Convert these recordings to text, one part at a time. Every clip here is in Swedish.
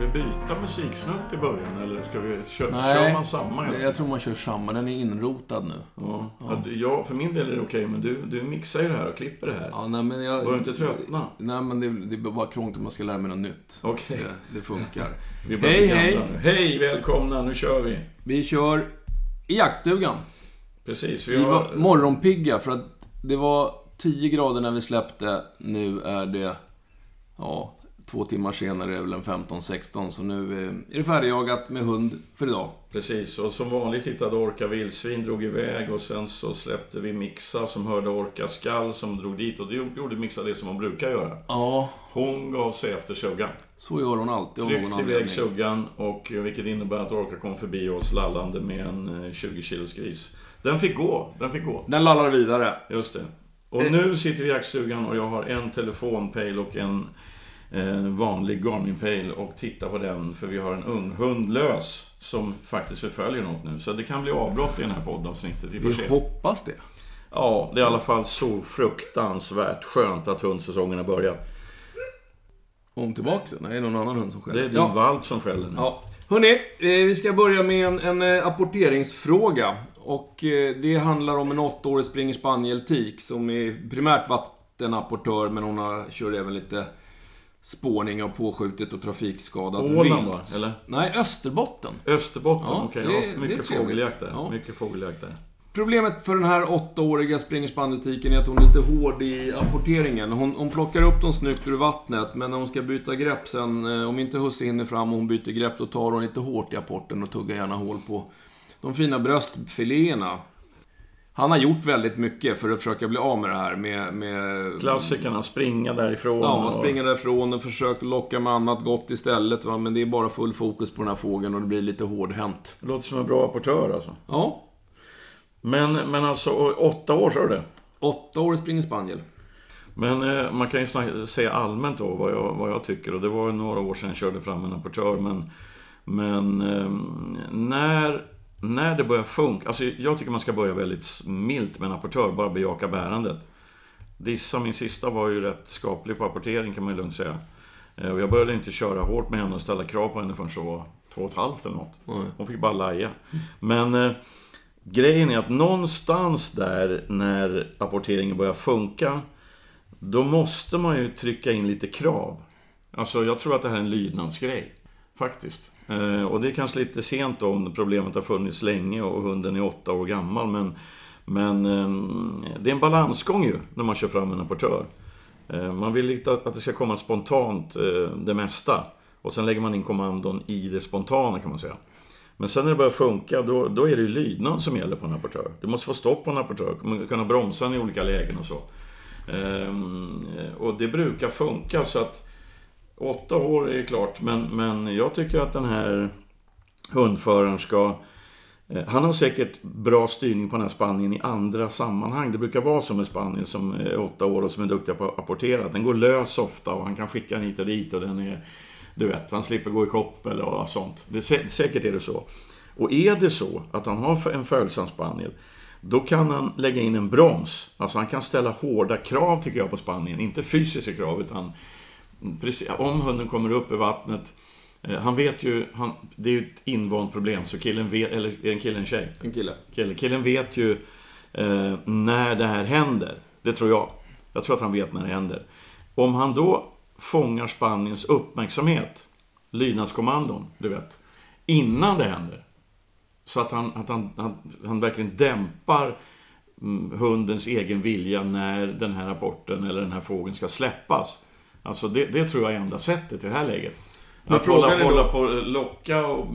Ska vi byta musiksnutt i början eller ska vi, kör, Nej, kör man samma? hela Jag tror man kör samma. Den är inrotad nu. Ja. Ja. Ja, för min del är det okej, men du, du mixar ju det här och klipper det här. Ja, nej, men jag... Börjar du inte tröttna? Nej, men det, det blir bara krångligt om man ska lära mig något nytt. Okej. Det, det funkar. Vi Hej, hej! Hej, välkomna, nu kör vi. Vi kör i jaktstugan. Precis, vi Vi har... var morgonpigga för att det var 10 grader när vi släppte. Nu är det, ja, två timmar senare är det väl en 15-16. Så nu är det färdigjagat med hund för idag. Precis, och som vanligt hittade Orka vildsvin, drog iväg och sen så släppte vi Mixa som hörde Orka skall som drog dit och det gjorde Mixa det som hon brukar göra. Ja, Hon gav sig efter suggan. så gör hon alltid av någon Tryckte iväg anledning. suggan och eh, vilket innebär att Orka kom förbi oss lallande med en eh, 20 kilos gris. Den fick gå, den fick gå. Den lallar vidare. Just det. Och nu sitter vi i jaktstugan och jag har en telefonpejl och en eh, vanlig Garmin-pejl och tittar på den för vi har en ung hund lös som faktiskt förföljer något nu. Så det kan bli avbrott i det här poddavsnittet. Vi Vi se. hoppas det. Ja, det är i alla fall så fruktansvärt skönt att hundsäsongen har börjat. Om tillbaka. Nej, det är någon annan hund som skäller. Det är din ja. valp som skäller nu. Ja. Hörni, eh, vi ska börja med en, en eh, apporteringsfråga. Och det handlar om en åttaårig springer spaniel tik som är primärt vattenapportör men hon har, kör även lite spårning av påskjutet och trafikskadat Åland va? Eller? Nej, Österbotten. Österbotten, Ja, okej. det- ja, mycket fågeljakt där. Ja. Mycket fågeljakt där. Problemet för den här åttaåriga springer spanieltiken är att hon är lite hård i apporteringen. Hon, hon plockar upp dem snyggt ur vattnet, men när hon ska byta grepp sen, eh, om inte husse hinner fram och hon byter grepp, då tar hon lite hårt i apporten och tuggar gärna hål på de fina bröstfiléerna. Han har gjort väldigt mycket för att försöka bli av med det här med... med Klassikerna, springa därifrån. Ja, och- springa därifrån och försökt locka med annat gott istället. Va? Men det är bara full fokus på den här fågeln och det blir lite hårdhänt. Det låter som en bra apportör alltså. Ja, Men, men alltså, åtta år sa du det? åtta år springer spaniel. Men eh, man kan ju säga allmänt då vad jag, vad jag tycker. Och det var ju några år sedan jag körde fram en apportör. Men, men eh, när, när det börjar funka. Alltså jag tycker man ska börja väldigt milt med en apportör. Bara bejaka bärandet. Dissa, min sista, var ju rätt skaplig på apportering kan man ju lugnt säga. Eh, och jag började inte köra hårt med henne och ställa krav på henne förrän så var två och ett halvt eller något. Hon fick bara laja. Men eh, grejen är att någonstans där när apporteringen börjar funka då måste man ju trycka in lite krav. Alltså jag tror att det här är en lydnadsgrej. Faktiskt. Eh, och det är kanske lite sent då om problemet har funnits länge och hunden är åtta år gammal. Men, men ehm, det är en balansgång ju när man kör fram en apportör. Eh, man vill lite att det ska komma spontant eh, det mesta. Och sen lägger man in kommandon i det spontana kan man säga. Men sen när det börjar funka, då, då är det ju lydnad som gäller på en apportör. Du måste få stopp på en apportör, kunna bromsa den i olika lägen och så. Ehm, och det brukar funka så att åtta år är klart, men, men jag tycker att den här hundföraren ska... eh, Han har säkert bra styrning på den här Spanien i andra sammanhang. Det brukar vara som med Spanien som är åtta år och som är duktiga på att apportera. Den går lös ofta och han kan skicka den hit och dit och den är... Du vet, han slipper gå i koppel och sånt. Det, sä- säkert är det så. Och är det så att han har en följsam spaniel, då kan han lägga in en broms. Alltså han kan ställa hårda krav tycker jag på Spanien. Inte fysiska krav utan precis, om hunden kommer upp i vattnet. Eh, han vet ju, han, det är ju ett invant problem så killen vet, eller är det en kille en tjej? En kille. Killen, killen vet ju eh, när det här händer. Det tror jag. Jag tror att han vet när det händer. Om han då fångar Spaniens uppmärksamhet, lydnadskommandon, du vet, innan det händer. Så att han, att han, han, han verkligen dämpar mm, hundens egen vilja när den här rapporten eller den här fågeln ska släppas. Alltså det, det tror jag är enda sättet i det här läget. Men Att hålla, då- hålla på och locka och,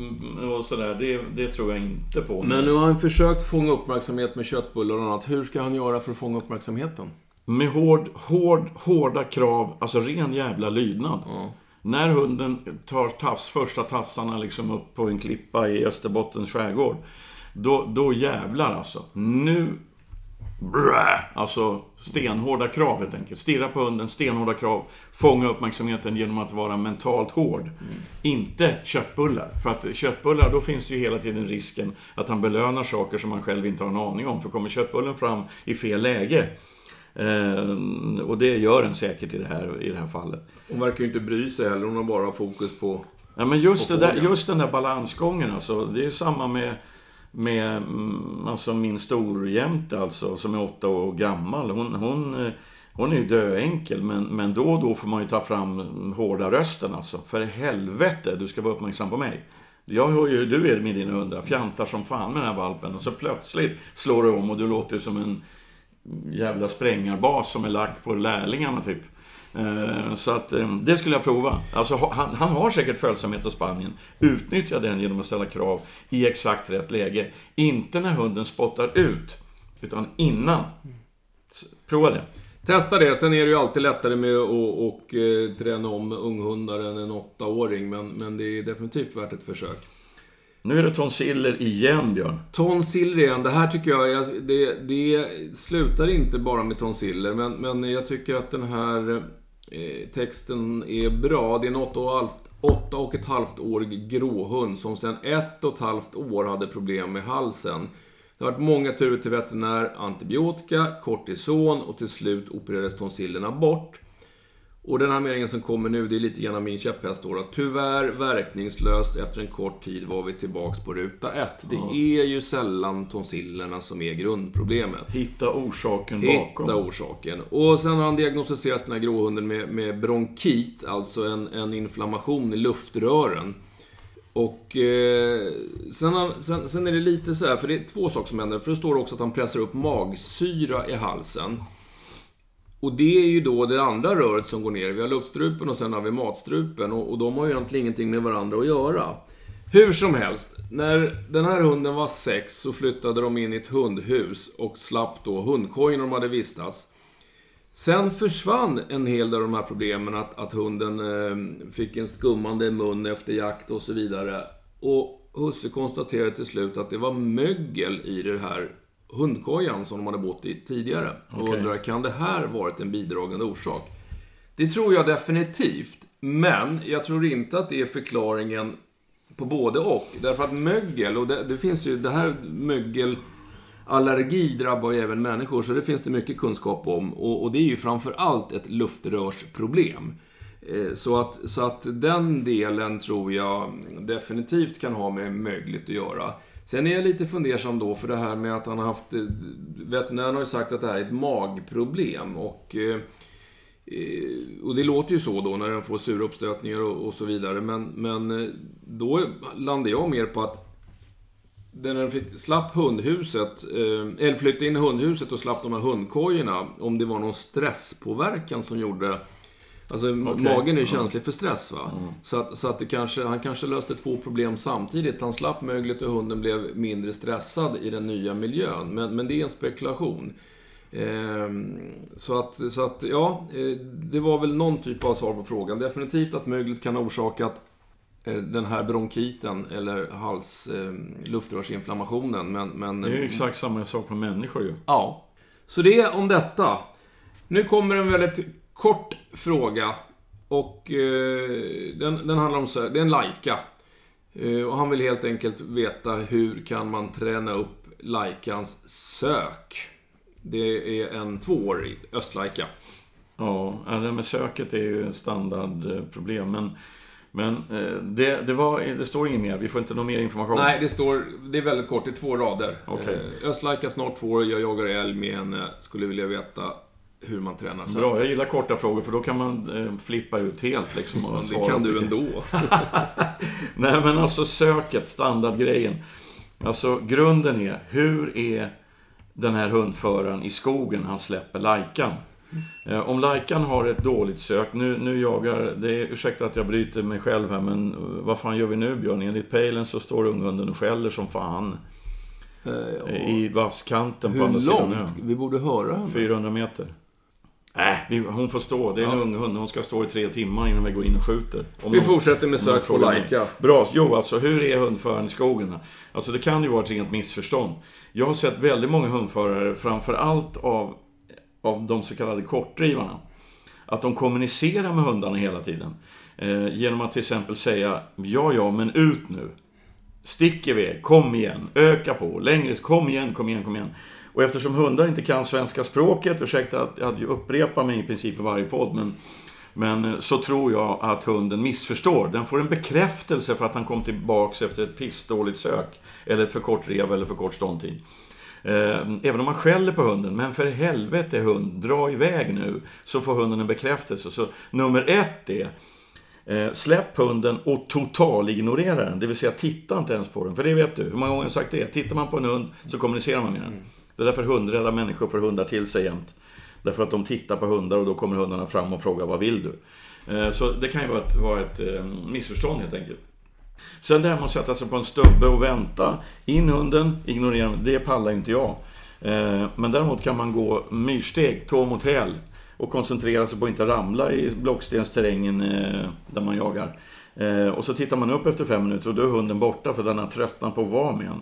och sådär, det, det tror jag inte på. Men nu har han försökt fånga uppmärksamhet med köttbullar och annat. Hur ska han göra för att fånga uppmärksamheten? Med hård, hård, hårda krav, alltså ren jävla lydnad. Ja. När hunden tar tass, första tassarna liksom upp på en klippa i Österbottens skärgård. Då, då jävlar alltså. Nu... Brä, alltså stenhårda krav helt enkelt. Stirra på hunden, stenhårda krav. Fånga uppmärksamheten genom att vara mentalt hård. Inte köttbullar. För att köttbullar, då finns ju hela tiden risken att han belönar saker som han själv inte har en aning om. För kommer köttbullen fram i fel läge Eh, och det gör den säkert i det här, i det här fallet. Hon verkar ju inte bry sig heller. Hon har bara fokus på Ja, men just, det där, just den där balansgången alltså. Det är ju samma med, med mm, alltså min storjämte alltså, som är åtta år gammal. Hon, hon, eh, hon är ju döenkel, men, men då och då får man ju ta fram hårda rösten alltså. För helvete, du ska vara uppmärksam på mig. Jag hör ju hur du är med dina hundar, fjantar som fan med den här valpen. Och så plötsligt slår du om och du låter som en jävla sprängarbas som är lagt på lärlingarna typ. Eh, Så att eh, det skulle jag prova. Alltså, ha- han, han har säkert följsamhet hos Spanien. Utnyttja den genom att ställa krav i exakt rätt läge. Inte när hunden spottar ut, utan innan. Så, Prova det. Testa det. Sen är det ju alltid lättare med att och, eh, träna om unghundar än en åttaåring. Men, men det är definitivt värt ett försök. Nu är det tonsiller igen, Björn. Tonsiller igen. Det här tycker jag, det, det slutar inte bara med tonsiller. Men, men jag tycker att den här Eh, texten är bra. Det är en åtta och, halvt, åtta och ett halvt årig gråhund som sedan ett och ett halvt år hade problem med halsen. Det har varit många turer till veterinär, antibiotika, kortison och till slut opererades tonsillerna bort. Och den här meningen som kommer nu, det är lite grann min käpphäst då. Tyvärr verkningslöst, efter en kort tid var vi tillbaks på ruta ett. Det är ju sällan tonsillerna som är grundproblemet. Hitta orsaken bakom. Hitta orsaken. Och sen har han diagnostiserat den här gråhunden med, med bronkit, alltså en, en inflammation i luftrören. Och eh, sen, sen, sen är det lite så här, för det är två saker som händer. För det står också att han pressar upp magsyra i halsen. Och det är ju då det andra röret som går ner. Vi har luftstrupen och sen har vi matstrupen. Och, och de har ju egentligen ingenting med varandra att göra. Hur som helst, när den här hunden var sex så flyttade de in i ett hundhus och slapp då hundkojen de hade vistats. Sen försvann en hel del av de här problemen, att, att hunden eh, fick en skummande mun efter jakt och så vidare. Och husse konstaterade till slut att det var mögel i det här hundkojan som de hade bott i tidigare. Och Okej. undrar, kan det här varit en bidragande orsak? Det tror jag definitivt. Men jag tror inte att det är förklaringen på både och. Därför att mögel, och det, det finns ju, det här mögelallergi drabbar ju även människor, så det finns det mycket kunskap om. Och, och det är ju framför allt ett luftrörsproblem. Eh, Så att, så att den delen tror jag definitivt kan ha med mögligt att göra. Sen är jag lite fundersam då för det här med att han har haft... Eh, Veterinären har ju sagt att det här är ett magproblem och... Eh, eh, och det låter ju så då när den får sura uppstötningar och, och så vidare. Men, men då landar jag mer på att när den fick, slapp hundhuset, eller flyttade in i hundhuset och slapp de här hundkojorna, om det var någon stresspåverkan som gjorde... Alltså magen är ju känslig för stress va. Så att, så att det kanske, han kanske löste två problem samtidigt. Han slapp möglet och hunden blev mindre stressad i den nya miljön. Men, men det är en spekulation. Ehm, så att, så att, ja, eh, det var väl någon typ av svar på frågan. Definitivt att möglet kan ha orsakat eh, den här bronkiten eller hals, eh, luftrörsinflammationen. Men, men, Det är ju exakt samma sak med människor ju. Ja. Så det är om detta. Nu kommer en väldigt kort fråga. Och eh, den, den handlar om sö- Det är en Laika. Eh, och han vill helt enkelt veta hur kan man träna upp Laikans sök. Det är en tvåårig östlaika. Ja, det med söket är ju ett standardproblem. Men, men eh, det, det, var, det står inget mer. Vi får inte någon mer information. Nej, det står... Det är väldigt kort. Det är två rader. Okej. Eh, Östlaika snart två år. Jag jagar älg med henne. Skulle vilja veta hur man tränar sök. Bra, jag gillar korta frågor för då kan man eh, flippa ut helt liksom. Och det kan du ändå. Nej men alltså söket, standardgrejen. Alltså grunden är, hur är den här hundföraren i skogen han släpper lajkan? Eh, om lajkan har ett dåligt sök, nu, nu jagar, det är, ursäkta att jag bryter mig själv här men eh, vad fan gör vi nu Björn? Enligt pejlen så står unghunden och skäller som fan Eh, i vasskanten på Hur andra sidan långt? ön. Vi borde höra henne. 400 meter. Äh, vi, hon får stå. Det är en Ja. ung hund. Hon ska stå i tre timmar innan vi går in och skjuter. Om Vi någon- fortsätter med sök på. Laika. Bra. Jo, alltså hur är hundföraren i skogen? Alltså det kan ju vara ett rent missförstånd. Jag har sett väldigt många hundförare, framför allt av, av de så kallade kortdrivarna. Att de kommunicerar med hundarna hela tiden. Eh, genom att till exempel säga Ja, ja, men ut nu. Stick iväg, kom igen, öka på, längre, kom igen, kom igen, kom igen. Och eftersom hundar inte kan svenska språket, ursäkta att jag upprepar mig i princip i varje podd, men Men eh, så tror jag att hunden missförstår. Den får en bekräftelse för att han kom tillbaks efter ett pissdåligt sök. Eller ett för kort rev eller för kort ståndtid. Eh, även om man skäller på hunden, men för helvete hund, dra iväg nu. Så får hunden en bekräftelse. Så nummer ett är eh, släpp hunden och totalignorera den. Det vill säga, titta inte ens på den. För det vet du. Hur många gånger har jag sagt det? Tittar man på en hund så kommunicerar man med den. Mm. Det är därför hundrädda människor får hundar till sig jämt. Därför att de tittar på hundar och då kommer hundarna fram och frågar vad vill du? Eh, så det kan ju vara ett, vara ett eh, missförstånd helt enkelt. Sen det här med att sätta sig på en stubbe och vänta. In hunden, ignorera Det pallar inte jag. Eh, men däremot kan man gå myrsteg, tå mot häl och koncentrera sig på att inte ramla i blockstensterrängen där man jagar. Och så tittar man upp efter fem minuter och då är hunden borta för den har tröttnat på att vara med en.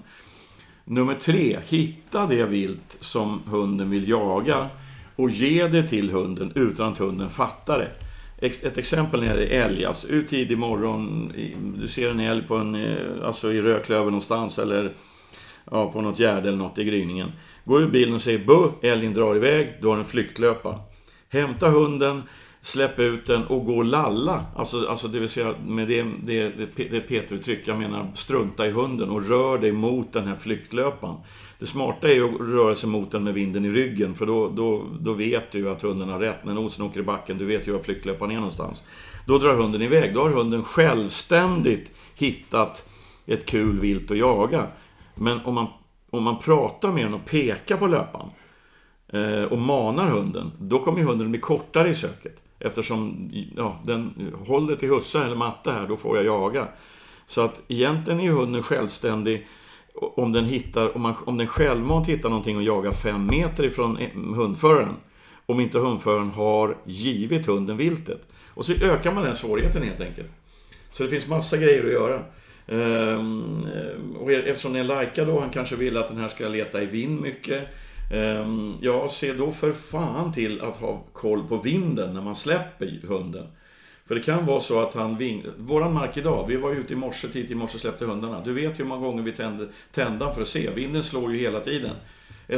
Nummer tre, hitta det vilt som hunden vill jaga och ge det till hunden utan att hunden fattar det. Ett exempel är älg. Alltså, ut tidig morgon, du ser en älg på en, eh, alltså i rödklöver någonstans eller ja, på något gärde eller något i gryningen. Gå ur bilen och säg bu, älgen drar iväg, du har en flyktlöpa. Hämta hunden, släpp ut den och gå och lalla. Alltså, alltså det vill säga med det, det, det, det Peter-uttryck, jag menar strunta i hunden och rör dig mot den här flyktlöpan. Det smarta är ju att röra sig mot den med vinden i ryggen för då, då, då vet du ju att hunden har rätt. När nosen åker i backen, du vet ju var flyktlöpan är någonstans. Då drar hunden iväg. Då har hunden självständigt hittat ett kul vilt att jaga. Men om man, om man pratar med den och pekar på löpan eh, och manar hunden, då kommer hunden bli kortare i söket. Eftersom ja, den håller till husse eller matte här, då får jag jaga. Så att egentligen är hunden självständig om den, hittar, om, man, om den självmant hittar någonting och jagar fem meter ifrån hundföraren. Om inte hundföraren har givit hunden viltet. Och så ökar man den svårigheten helt enkelt. Så det finns massa grejer att göra. Ehm, och eftersom det är en lajka då, han kanske vill att den här ska leta i vind mycket. Ehm, ja, se då för fan till att ha koll på vinden när man släpper hunden. För det kan vara så att han ving... Våran mark idag, vi var ute i morse, tidigt i morse släppte hundarna. Du vet ju hur många gånger vi tände tändan för att se. Vinden slår ju hela tiden.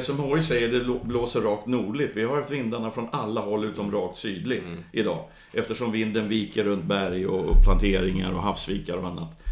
SMHI säger det blåser rakt nordligt. Vi har haft vindarna från alla håll utom rakt sydligt mm. idag. Eftersom vinden viker runt berg och planteringar och havsvikar och annat.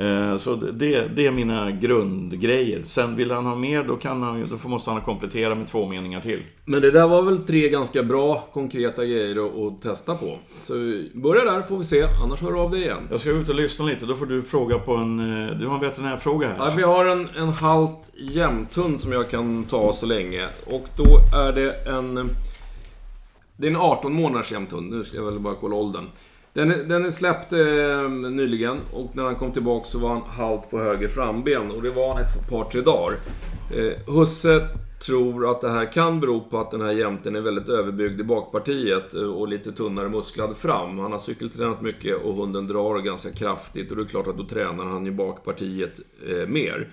Eh, så det, det är mina grundgrejer. Sen vill han ha mer, då, kan han, då måste han komplettera med två meningar till. Men det där var väl tre ganska bra konkreta grejer att, testa på. Så börja där får vi se, annars hör du av dig igen. Jag ska ut och lyssna lite, då får du fråga på en... Eh, du har en veterinärfråga här. Ja, vi har en, en halt jämthund som jag kan ta så länge. Och då är det en... Det är en 18 månaders jämthund. Nu ska jag väl bara kolla åldern. Den är, den är släppt eh, nyligen och när han kom tillbaka så var han halt på höger framben och det var han ett par, tre dagar. Eh, Husse tror att det här kan bero på att den här jämten är väldigt överbyggd i bakpartiet eh, och lite tunnare musklad fram. Han har cykeltränat mycket och hunden drar ganska kraftigt och det är klart att då tränar han ju bakpartiet eh, mer.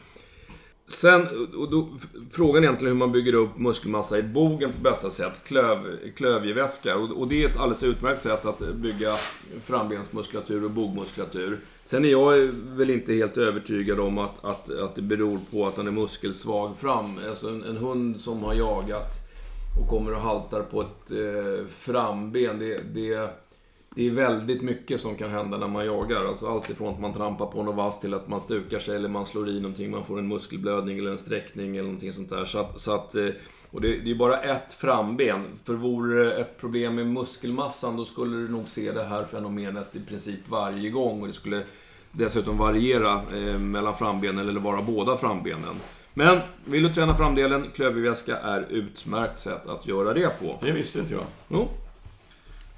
Sen, och då, frågan är egentligen hur man bygger upp muskelmassa i bogen på bästa sätt. Klöv, klövjeväska. Och, och, det är ett alldeles utmärkt sätt att bygga frambensmuskulatur och bogmuskulatur. Sen är jag väl inte helt övertygad om att, att, att det beror på att han är muskelsvag fram. Alltså en, en hund som har jagat och kommer och haltar på ett eh, framben. Det, det det är väldigt mycket som kan hända när man jagar. Alltså allt ifrån att man trampar på något vass till att man stukar sig eller man slår i någonting, man får en muskelblödning eller en sträckning eller någonting sånt där. Så att, så att eh, och det, det är bara ett framben. För vore det ett problem med muskelmassan, då skulle du nog se det här fenomenet i princip varje gång. Och det skulle dessutom variera eh, mellan frambenen eller vara båda frambenen. Men vill du träna framdelen, klöverväska är utmärkt sätt att göra det på. Det visste inte jag. Jo,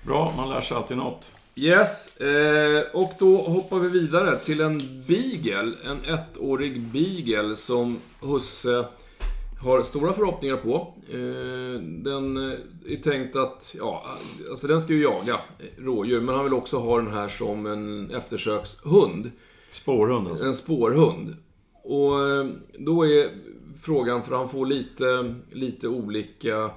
Bra, man lär sig alltid något. Yes, eh, och då hoppar vi vidare till en beagle. En ettårig beagle som Husse har stora förhoppningar på. Eh, den är tänkt att, ja, alltså den ska ju jaga rådjur, men han vill också ha den här som en eftersökshund. Spårhund alltså. En spårhund. Och eh, då är frågan, för han får lite, lite olika Eh,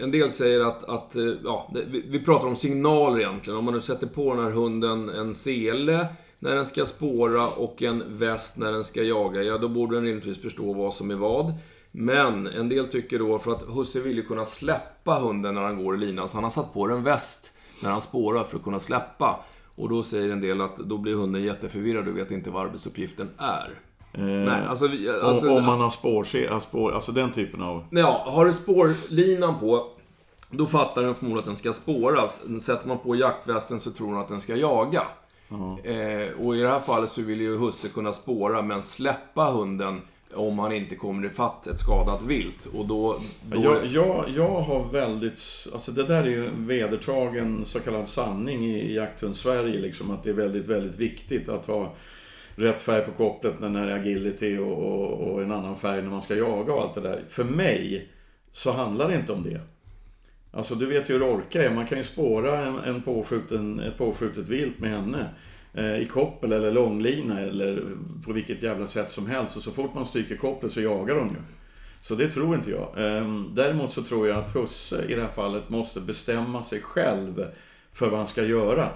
en del säger att, att eh, ja, vi pratar om signaler egentligen. Om man nu sätter på den här hunden en sele när den ska spåra och en väst när den ska jaga, ja då borde den rimligtvis förstå vad som är vad. Men en del tycker då, för att husse vill ju kunna släppa hunden när han går i linan, så han har satt på den väst när han spårar för att kunna släppa. Och då säger en del att då blir hunden jätteförvirrad och vet inte vad arbetsuppgiften är. Eh, Nej, alltså, alltså, om, om man har spår, spår, alltså den typen av... Ja, har du spårlinan på, då fattar den förmodligen att den ska spåras. Sätter man på jaktvästen så tror den att den ska jaga. Eh, och i det här fallet så vill ju husse kunna spåra, men släppa hunden om han inte kommer ifatt ett skadat vilt. Och då... då Jag, jag, jag har väldigt... Alltså det där är ju en vedertagen så kallad sanning i, i jakthund-Sverige. Liksom, att det är väldigt, väldigt viktigt att ha rätt färg på kopplet när det är agility och, och, och en annan färg när man ska jaga och allt det där. För mig så handlar det inte om det. Alltså du vet ju hur orka är. Man kan ju spåra en, en påskjuten, ett påskjutet vilt med henne. Eh, I koppel eller långlina eller på vilket jävla sätt som helst. Och så fort man stryker kopplet så jagar hon ju. Så det tror inte jag. Ehm, däremot så tror jag att husse i det här fallet måste bestämma sig själv för vad han ska göra.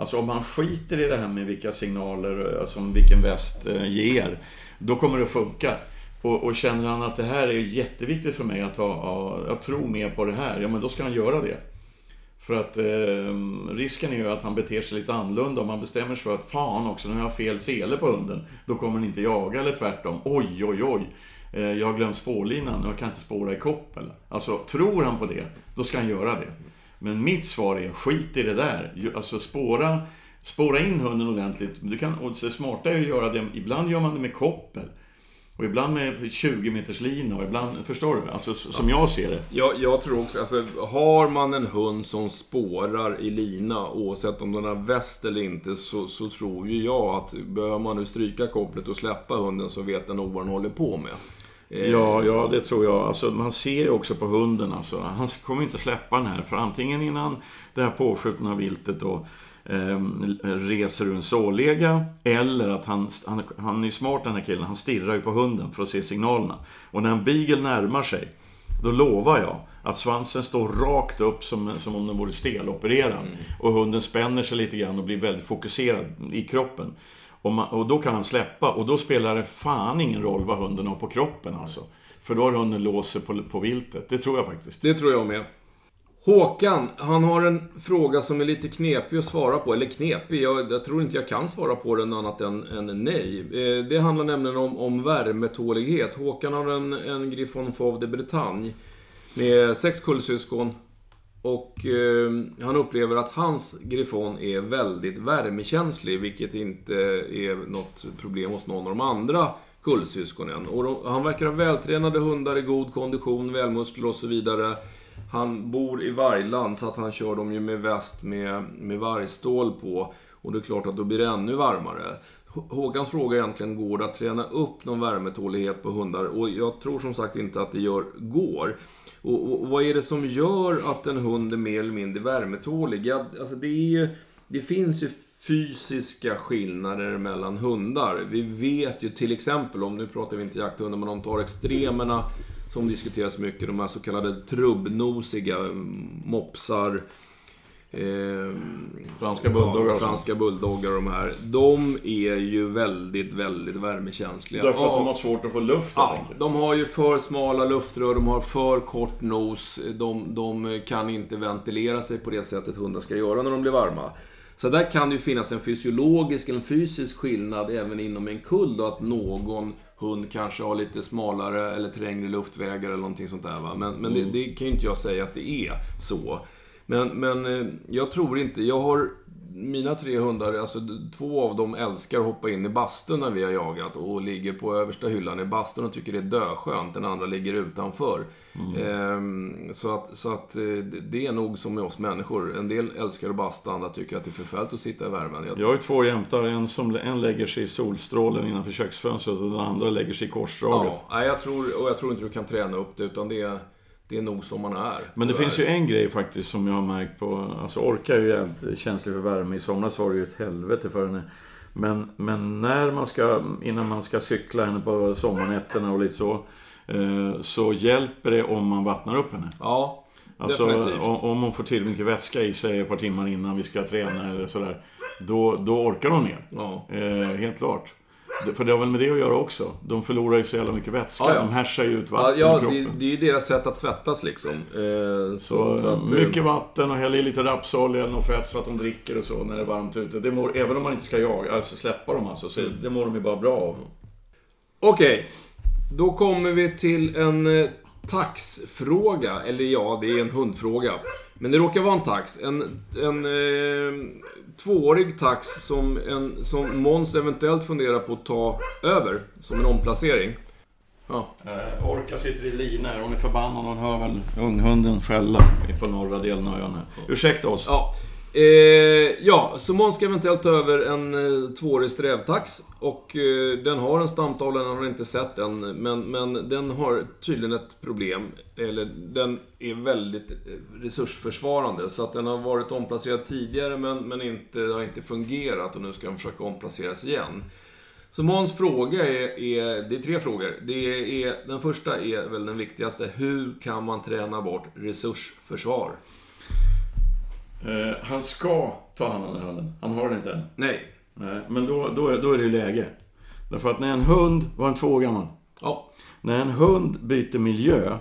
Alltså om han skiter i det här med vilka signaler alltså som vilken väst eh, ger, då kommer det att funka. Och, och känner han att det här är jätteviktigt för mig att ha, ha, jag tror mer på det här, ja men då ska han göra det. För att eh, risken är ju att han beter sig lite annorlunda om han bestämmer sig för att fan också, nu har jag fel sele på hunden. Då kommer den inte jaga eller tvärtom. Oj, oj, oj. Eh, jag har glömt spårlinan och jag kan inte spåra i koppel. Alltså, tror han på det, då ska han göra det. Men mitt svar är, skit i det där. Alltså spåra, spåra in hunden ordentligt. Du kan, och det smarta är att göra det, ibland gör man det med koppel. Och ibland med 20 meters lina och ibland, förstår du? Alltså som jag ser det. Jag, jag tror också, alltså har man en hund som spårar i lina, oavsett om den har väst eller inte, så, så tror ju jag att behöver man nu stryka kopplet och släppa hunden så vet den nog vad den håller på med. Eh, Ja, ja, det tror jag. Alltså, man ser ju också på hunden. Alltså, han kommer inte släppa den här. För antingen innan det här påskjutna viltet då, ehm, reser ur en sållega. Eller att han, han, han är smart den här killen. Han stirrar ju på hunden för att se signalerna. Och när en beagle närmar sig, då lovar jag att svansen står rakt upp som, som om den vore stelopererad. Och hunden spänner sig lite grann och blir väldigt fokuserad i kroppen. Och, man, och då kan han släppa och då spelar det fan ingen roll vad hunden har på kroppen alltså. För då har hunden låst sig på, på viltet. Det tror jag faktiskt. Det tror jag med. Håkan, han har en fråga som är lite knepig att svara på. Eller knepig, jag, jag tror inte jag kan svara på den annat än, än nej. Eh, det handlar nämligen om, om värmetålighet. Håkan har en, en Griffon Fauve de Bretagne med sex kullsyskon. Och eh, han upplever att hans Griffon är väldigt värmekänslig, vilket inte är något problem hos någon av de andra kullsyskonen. Och de, han verkar ha vältränade hundar i god kondition, välmuskler och så vidare. Han bor i vargland, så att han kör dem ju med väst med, med vargstål på. Och det är klart att då blir det ännu varmare. Håkans fråga är egentligen, går det att träna upp någon värmetålighet på hundar? Och jag tror som sagt inte att det gör, går. Och, och vad är det som gör att en hund är mer eller mindre värmetålig? Ja, alltså det, är ju, det finns ju fysiska skillnader mellan hundar. Vi vet ju till exempel, om nu pratar vi inte jakthundar, men om tar extremerna som diskuteras mycket, de här så kallade trubbnosiga mm, mopsar, eh, Franska bulldoggar sånt. franska bulldoggar de här. De är ju väldigt, väldigt värmekänsliga. Därför att Ja. de har svårt att få luft Ja, de har ju för smala luftrör, de har för kort nos, de, de kan inte ventilera sig på det sättet hundar ska göra när de blir varma. Så där kan det ju finnas en fysiologisk, en fysisk skillnad även inom en kull då, att någon hund kanske har lite smalare eller trängre luftvägar eller någonting sånt där. Va? Men, men det, det kan ju inte jag säga att det är så. Men, men eh, jag tror inte, jag har mina tre hundar, alltså två av dem älskar att hoppa in i bastun när vi har jagat och ligger på översta hyllan i bastun och tycker det är döskönt. Den andra ligger utanför. Ehm, så att, så att eh, det- är nog som med oss människor. En del älskar att basta, andra tycker att det är förfärligt att sitta i värmen. Jag, har ju två jämtar. En, som, en lägger sig i solstrålen innanför köksfönstret och den andra lägger sig i korsdraget. ja, jag tror, och jag tror inte du kan träna upp det, utan det är, det är nog som man är. Men det tyvärr. finns ju en grej faktiskt som jag har märkt på... Alltså Orka är ju jävligt känslig för värme. I somras var det ju ett helvete för henne. Men, men när man ska, innan man ska cykla henne på sommarnätterna och lite så. Eh, så hjälper det om man vattnar upp henne. Ja, Alltså definitivt. om, om hon får till mycket vätska i sig ett par timmar innan vi ska träna eller sådär. Då, då orkar hon mer. Ja. Eh, helt klart. För det har väl med det att göra också. De förlorar ju så jävla mycket vätska. Ja, ja. De härsar ju ut Ja, vatten ja i kroppen. det, det är ju deras sätt att svettas liksom. Eh, Så, så att, eh, mycket vatten och häll i lite rapsolja eller något fett så att de dricker och så när det är varmt ute. Det mår, även om man inte ska jaga, alltså släppa dem alltså, så det mår de ju bara bra av. Okej, då kommer vi till en eh, taxfråga. Eller ja, det är en hundfråga. Men det råkar vara en tax. En, en eh, tvåårig tax som, en, som Måns eventuellt funderar på att ta över som en omplacering. Ja, Eh, Orka sitter i lina här, hon är förbannad. Hon hör väl unghunden skälla på norra delen av ön här. Ursäkta oss. Ja, eh, ja så Måns ska eventuellt ta över en eh, tvåårig strävtax. Och eh, den har en stamtavla, den har inte sett än. Men, men den har tydligen ett problem. Eller den är väldigt eh, resursförsvarande. Så att den har varit omplacerad tidigare men, men inte, det har inte fungerat. Och nu ska den försöka omplaceras igen. Så Måns fråga är, är, det är tre frågor. Det är, den första är väl den viktigaste. Hur kan man träna bort resursförsvar? Eh, han ska ta hand om den hunden. Han har den inte än. Nej. Nej, men då, då, är, då är det ju läge. Därför att när en hund, var en två år gammal. Ja. När en hund byter miljö,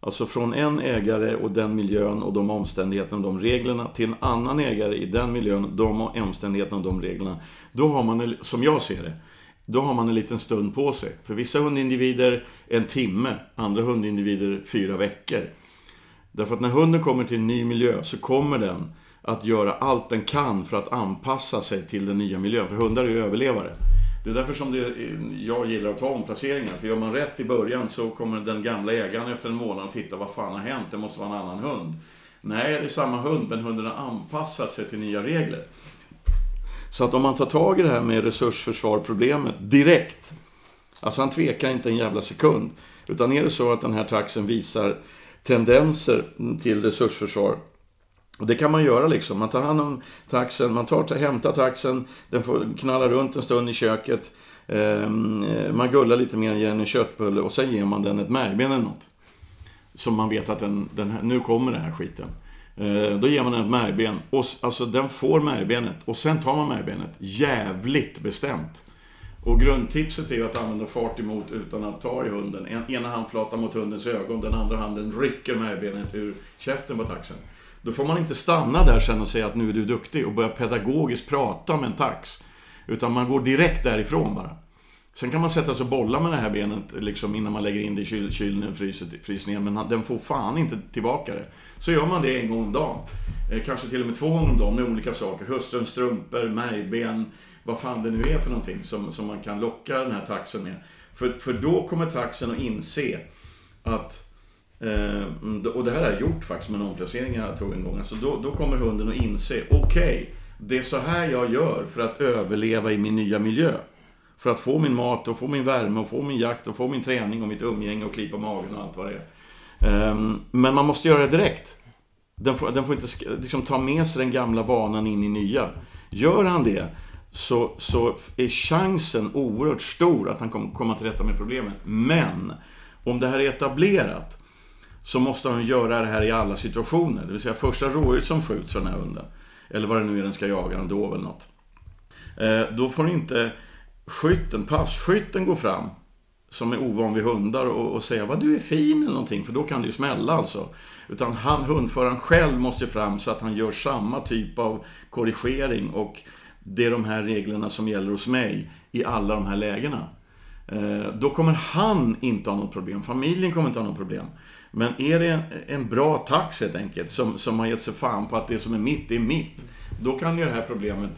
alltså från en ägare och den miljön och de omständigheterna och de reglerna till en annan ägare i den miljön, de omständigheterna och de reglerna. Då har man, en- som jag ser det, då har man en liten stund på sig. För vissa hundindivider en timme, andra hundindivider fyra veckor. Därför att när hunden kommer till en ny miljö så kommer den att göra allt den kan för att anpassa sig till den nya miljön. För hundar är ju överlevare. Det är därför som det, jag gillar att ta omplaceringar. För gör man rätt i början så kommer den gamla ägaren efter en månad och titta vad fan har hänt? Det måste vara en annan hund. Nej, det är samma hund, men hunden har anpassat sig till nya regler. Så att om man tar tag i det här med resursförsvarproblemet direkt. Alltså han tvekar inte en jävla sekund. Utan är det så att den här taxen visar tendenser till resursförsvar. Och det kan man göra liksom. Man tar hand om taxen, man tar, hämtar taxen, den får knalla runt en stund i köket. Ehm, eh, man gullar lite mer, ger den en köttbulle och sen ger man den ett märgben eller något. Som man vet att den, den här, nu kommer den här skiten. Eh, då ger man den ett märgben. Och, alltså den får märgbenet. Och sen tar man märgbenet. Jävligt bestämt. Och grundtipset är ju att använda fart emot utan att ta i hunden. En, ena handflatan mot hundens ögon, den andra handen rycker märgbenet ur käften på taxen. Då får man inte stanna där sen och säga att nu är du duktig och börja pedagogiskt prata med en tax. Utan man går direkt därifrån bara. Sen kan man sätta sig och bolla med det här benet liksom, innan man lägger in det i kyl, kylen och fryser, fryser ner. Men den får fan inte tillbaka det. Så gör man det en gång om dagen. Eh, kanske till och med två gånger om dagen med olika saker. Hustruns strumpor, märgben, vad fan det nu är för någonting som, som man kan locka den här taxen med. För, för då kommer taxen att inse att Eh, mm, och det här har jag gjort faktiskt med en omplacering jag tog en gång. Alltså då, då kommer hunden att inse, okej, det är så här jag gör för att överleva i min nya miljö. För att få min mat och få min värme och få min jakt och få min träning och mitt umgänge och klippa magen och allt vad det är. Eh, men man måste göra det direkt. Den får, den får inte liksom, ta med sig den gamla vanan in i nya. Gör han det så, så är chansen oerhört stor att han kommer komma till rätta med problemet. Men om det här är etablerat så måste han göra det här i alla situationer. Det vill säga första rådjuret som skjuts för den här hunden. Eller vad det nu är den ska jaga, en dov eller något. Eh, då får inte skytten, passkytten gå fram som är ovan vid hundar och, och säga vad du är fin eller någonting, för då kan det ju smälla alltså. Utan han, hundföraren själv måste fram så att han gör samma typ av korrigering och det är de här reglerna som gäller hos mig i alla de här lägena. Eh, då kommer han inte ha något problem, familjen kommer inte ha något problem. Men är det en, en bra tax helt enkelt, som, som har gett sig fan på att det som är mitt, det är mitt. Då kan ju det här problemet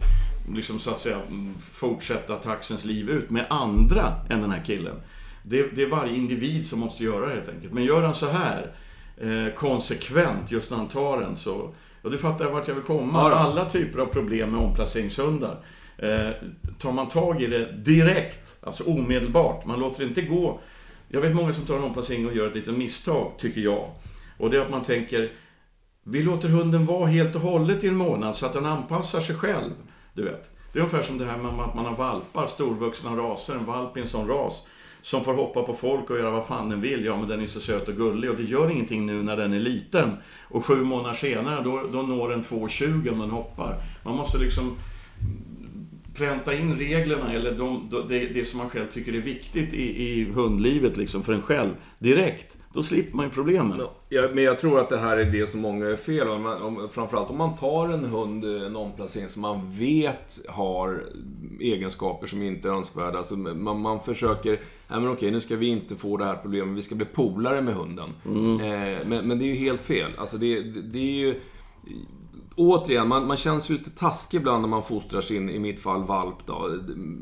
liksom så att säga mm, fortsätta taxens liv ut med andra än den här killen. Det, det är varje individ som måste göra det helt enkelt. Men gör han så här eh, konsekvent just när han tar den så... Ja, du fattar vart jag vill komma. Alla typer av problem med omplaceringshundar. Eh, tar man tag i det direkt, alltså omedelbart. Man låter det inte gå. Jag vet många som tar en omplacering och gör ett litet misstag, tycker jag. Och det är att man tänker, vi låter hunden vara helt och hållet i en månad så att den anpassar sig själv. Du vet. Det är ungefär som det här med att man har valpar, storvuxna raser, en valp i en sån ras. Som får hoppa på folk och göra vad fan den vill. Ja, men den är så söt och gullig och det gör ingenting nu när den är liten. Och sju månader senare, då, då når den 2,20 om den hoppar. Man måste liksom pränta in reglerna eller de, de, det, det som man själv tycker är viktigt i, i hundlivet liksom för en själv direkt. Då slipper man ju problemen. Ja, men jag tror att det här är det som många är fel om, om Framförallt om man tar en hund, en omplacering som man vet har egenskaper som inte är önskvärda. Alltså man, man försöker, nej men okej nu ska vi inte få det här problemet, vi ska bli polare med hunden. Mm. Eh, men, men, det är ju helt fel. Alltså det, det, det är ju återigen, man, man känns ju lite taskig ibland när man fostrar sin, i mitt fall, valp då.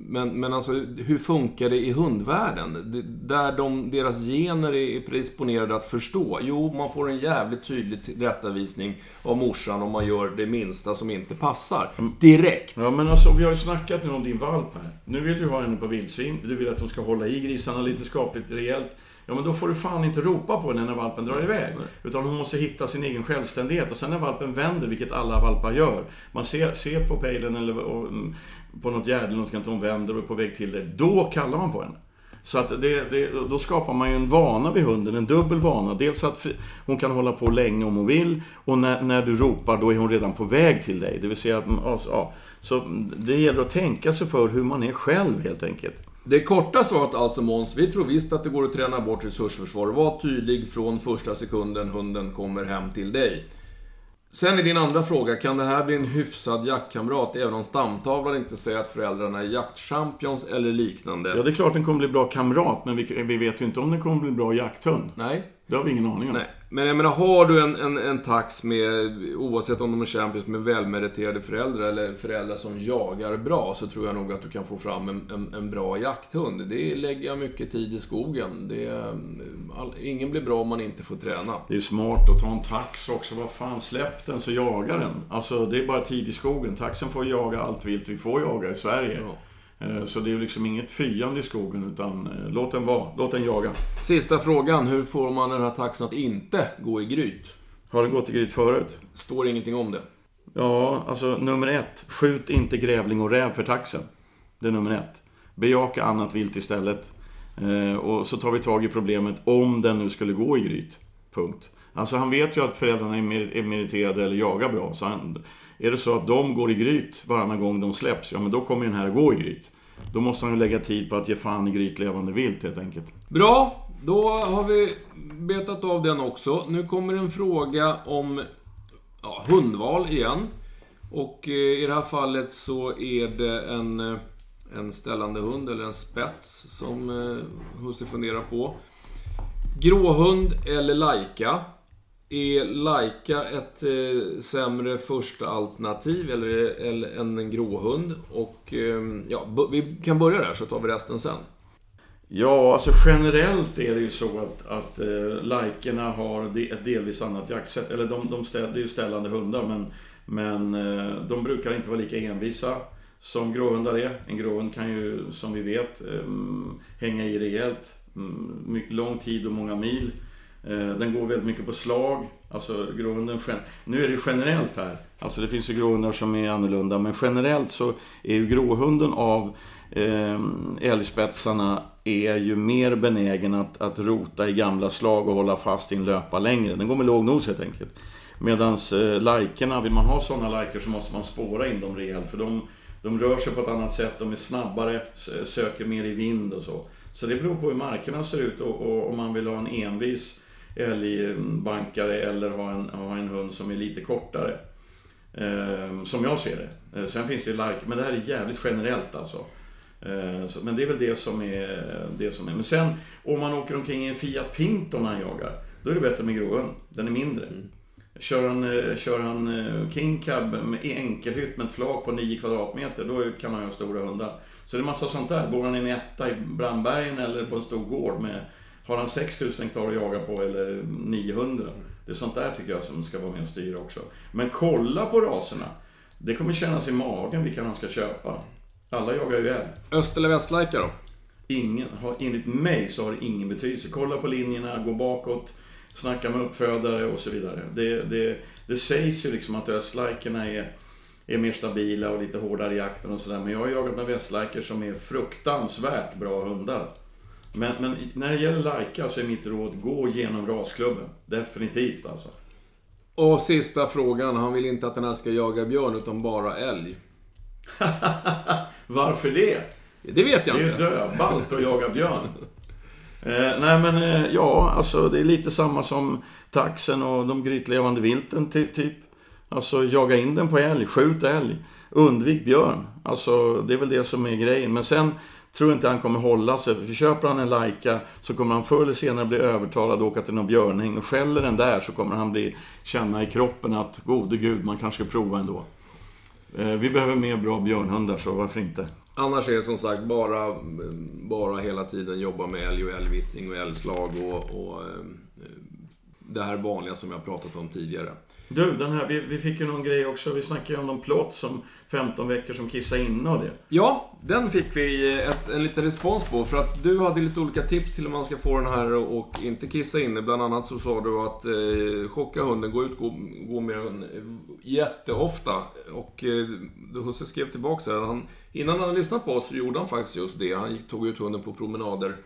Men, men alltså, hur funkar det i hundvärlden? Där de, deras gener är predisponerade att förstå. Jo, man får en jävligt tydlig tillrättavisning av morsan om man gör det minsta som inte passar. Direkt. Ja, men alltså, vi har ju snackat nu om din valp här. Nu vill du ha henne på vildsvin. Du vill att hon ska hålla i grisarna lite skapligt rejält. Ja, men då får du fan inte ropa på henne när valpen drar iväg. Nej. Utan hon måste hitta sin egen självständighet. Och sen när valpen vänder, vilket alla valpar gör. Man ser, ser på pejlen eller och, mm, på något gärde eller något, att hon vänder och är på väg till dig. Då kallar man på henne. Så att det, det, då skapar man ju en vana vid hunden, en dubbel vana. Dels att hon kan hålla på länge om hon vill och när, när du ropar då är hon redan på väg till dig. Det vill säga alltså, ja, så det gäller att tänka sig för hur man är själv helt enkelt. Det korta svaret alltså Måns, vi tror visst att det går att träna bort resursförsvar. Var tydlig från första sekunden hunden kommer hem till dig. Sen är din andra fråga, kan det här bli en hyfsad jaktkamrat även om stamtavlan inte säger att föräldrarna är jaktchampions eller liknande? Ja, det är klart den kommer bli bra kamrat, men vi, vi vet ju inte om den kommer bli bra jakthund. Nej. Det har vi ingen aning om. Nej. Men jag menar, har du en, en, en tax med, oavsett om de är champions, med välmeriterade föräldrar eller föräldrar som jagar bra, så tror jag nog att du kan få fram en, en, en bra jakthund. Det lägger jag mycket tid i skogen. Det, all, ingen blir bra om man inte får träna. Det är smart att ta en tax också. Vad fan, släpp den så jagar den. Alltså, det är bara tid i skogen. Taxen får jaga allt vilt vi får jaga i Sverige. Ja. Eh, så det är liksom inget fyande i skogen, utan eh, låt den vara. Låt den jaga. Sista frågan. Hur får man den här taxen att inte gå i gryt? Har den gått i gryt förut? Står ingenting om det. Ja, alltså nummer ett. Skjut inte grävling och räv för taxen. Det är nummer ett. Bejaka annat vilt istället. Eh, och så tar vi tag i problemet om den nu skulle gå i gryt. Punkt. Alltså han vet ju att föräldrarna är meriterade eller jagar bra. Så han, är det så att de går i gryt varannan gång de släpps, ja men då kommer den här gå i gryt. Då måste han ju lägga tid på att ge fan i grytlevande vilt helt enkelt. Bra! Då har vi betat av den också. Nu kommer en fråga om ja, hundval igen. Och eh, i det här fallet så är det en, eh, en ställande hund, eller en spets, som eh, husse funderar på. Gråhund eller lajka? Är Laika ett eh, sämre första alternativ eller, eller än en gråhund? Och eh, ja, vi kan börja där så tar vi resten sen. Ja, alltså generellt är det ju så att, att eh, Laikerna har ett delvis annat jaktsätt. Eller de, de ställ, det är ju ställande hundar men, men eh, de brukar inte vara lika envisa som gråhundar är. En gråhund kan ju, som vi vet, eh, hänga i rejält. Mm, mycket lång tid och många mil. Eh, den går väldigt mycket på slag. Alltså gråhunden, nu är det generellt här. Alltså det finns ju gråhundar som är annorlunda. Men generellt så är ju gråhunden av eh, älgspetsarna är ju mer benägen att, att rota i gamla slag och hålla fast i en löpa längre. Den går med låg nos helt enkelt. Medan eh, lajkerna, vill man ha sådana lajker så måste man spåra in dem rejält. För de, de rör sig på ett annat sätt, de är snabbare, söker mer i vind och så. Så det beror på hur markerna ser ut och, och om man vill ha en envis älgbankare eller ha en, ha en hund som är lite kortare. Eh, som jag ser det. Eh, sen finns det like, men det här är jävligt generellt alltså. Eh, så, men det är väl det som är, det som är. Men sen om man åker omkring i en Fiat Pinto när han jagar, då är det bättre med gråhund. Den är mindre. Mm. Kör han, eh, kör han eh, King Cab med enkelhytt med ett flak på 9 kvadratmeter, då kan han ha stora hundar. Så det är massa sånt där. Bor han i en etta i Brandbergen eller på en stor gård med har han 6000 hektar att jaga på eller 900? Det är sånt där tycker jag som ska vara med och styra också. Men kolla på raserna. Det kommer kännas i magen vilka han ska köpa. Alla jagar ju älg. Öst eller västlajka då? Ingen, har, enligt mig så har det ingen betydelse. Kolla på linjerna, gå bakåt, snacka med uppfödare och så vidare. Det, det, det sägs ju liksom att östlajkorna är, är mer stabila och lite hårdare i jakten och sådär. Men jag har jagat med västlajkor som är fruktansvärt bra hundar. Men, men när det gäller Laika så är mitt råd, gå genom rasklubben. Definitivt alltså. Och sista frågan. Han vill inte att den här ska jaga björn utan bara älg. Varför det? Det vet jag Det är ju inte. döballt att jaga björn. Eh, nej men eh, ja, alltså det är lite samma som taxen och de grytlevande vilten ty typ. Alltså jaga in den på älg, skjut älg, undvik björn. Alltså det är väl det som är grejen. Men sen tror inte han kommer hålla sig. För köper han en Laika så kommer han förr eller senare bli övertalad att åka till någon björnhägn. Och skäller den där så kommer han bli, känna i kroppen att gode gud, man kanske ska prova ändå. Eh, vi behöver mer bra björnhundar, så varför inte? Annars är det som sagt bara, bara hela tiden jobba med älg och älgvittring och älgslag och, och eh, det här vanliga som jag pratat om tidigare. Du, den här, vi, vi fick ju någon grej också. Vi snackade ju om någon plåt som 15 veckor som kissa inne och det. Ja, den fick vi ett, en liten respons på. För att du hade lite olika tips till hur man ska få den här och, inte kissa inne. Bland annat så sa du att eh, chocka hunden, gå ut, gå, gå med den eh, jätteofta. Och eh, Husse skrev tillbaka här, han, innan han hade lyssnat på oss så gjorde han faktiskt just det. Han gick, tog ut hunden på promenader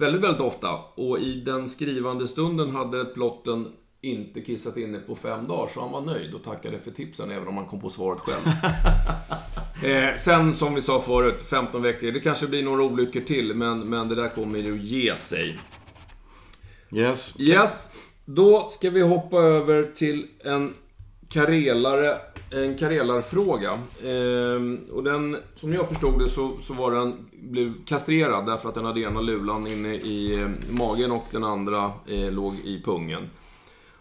väldigt, väldigt ofta. Och i den skrivande stunden hade plotten inte kissat inne på fem dagar, så han var nöjd och tackade för tipsen, även om han kom på svaret själv. eh, sen, som vi sa förut, 15 veckor. Det kanske blir några olyckor till, men, men det där kommer ju att ge sig. Yes. Yes, då ska vi hoppa över till en karelare, en karelarfråga. Ehm, och den, som jag förstod det så, så var den, blev kastrerad därför att den hade ena lulan inne i eh, magen och den andra eh, låg i pungen.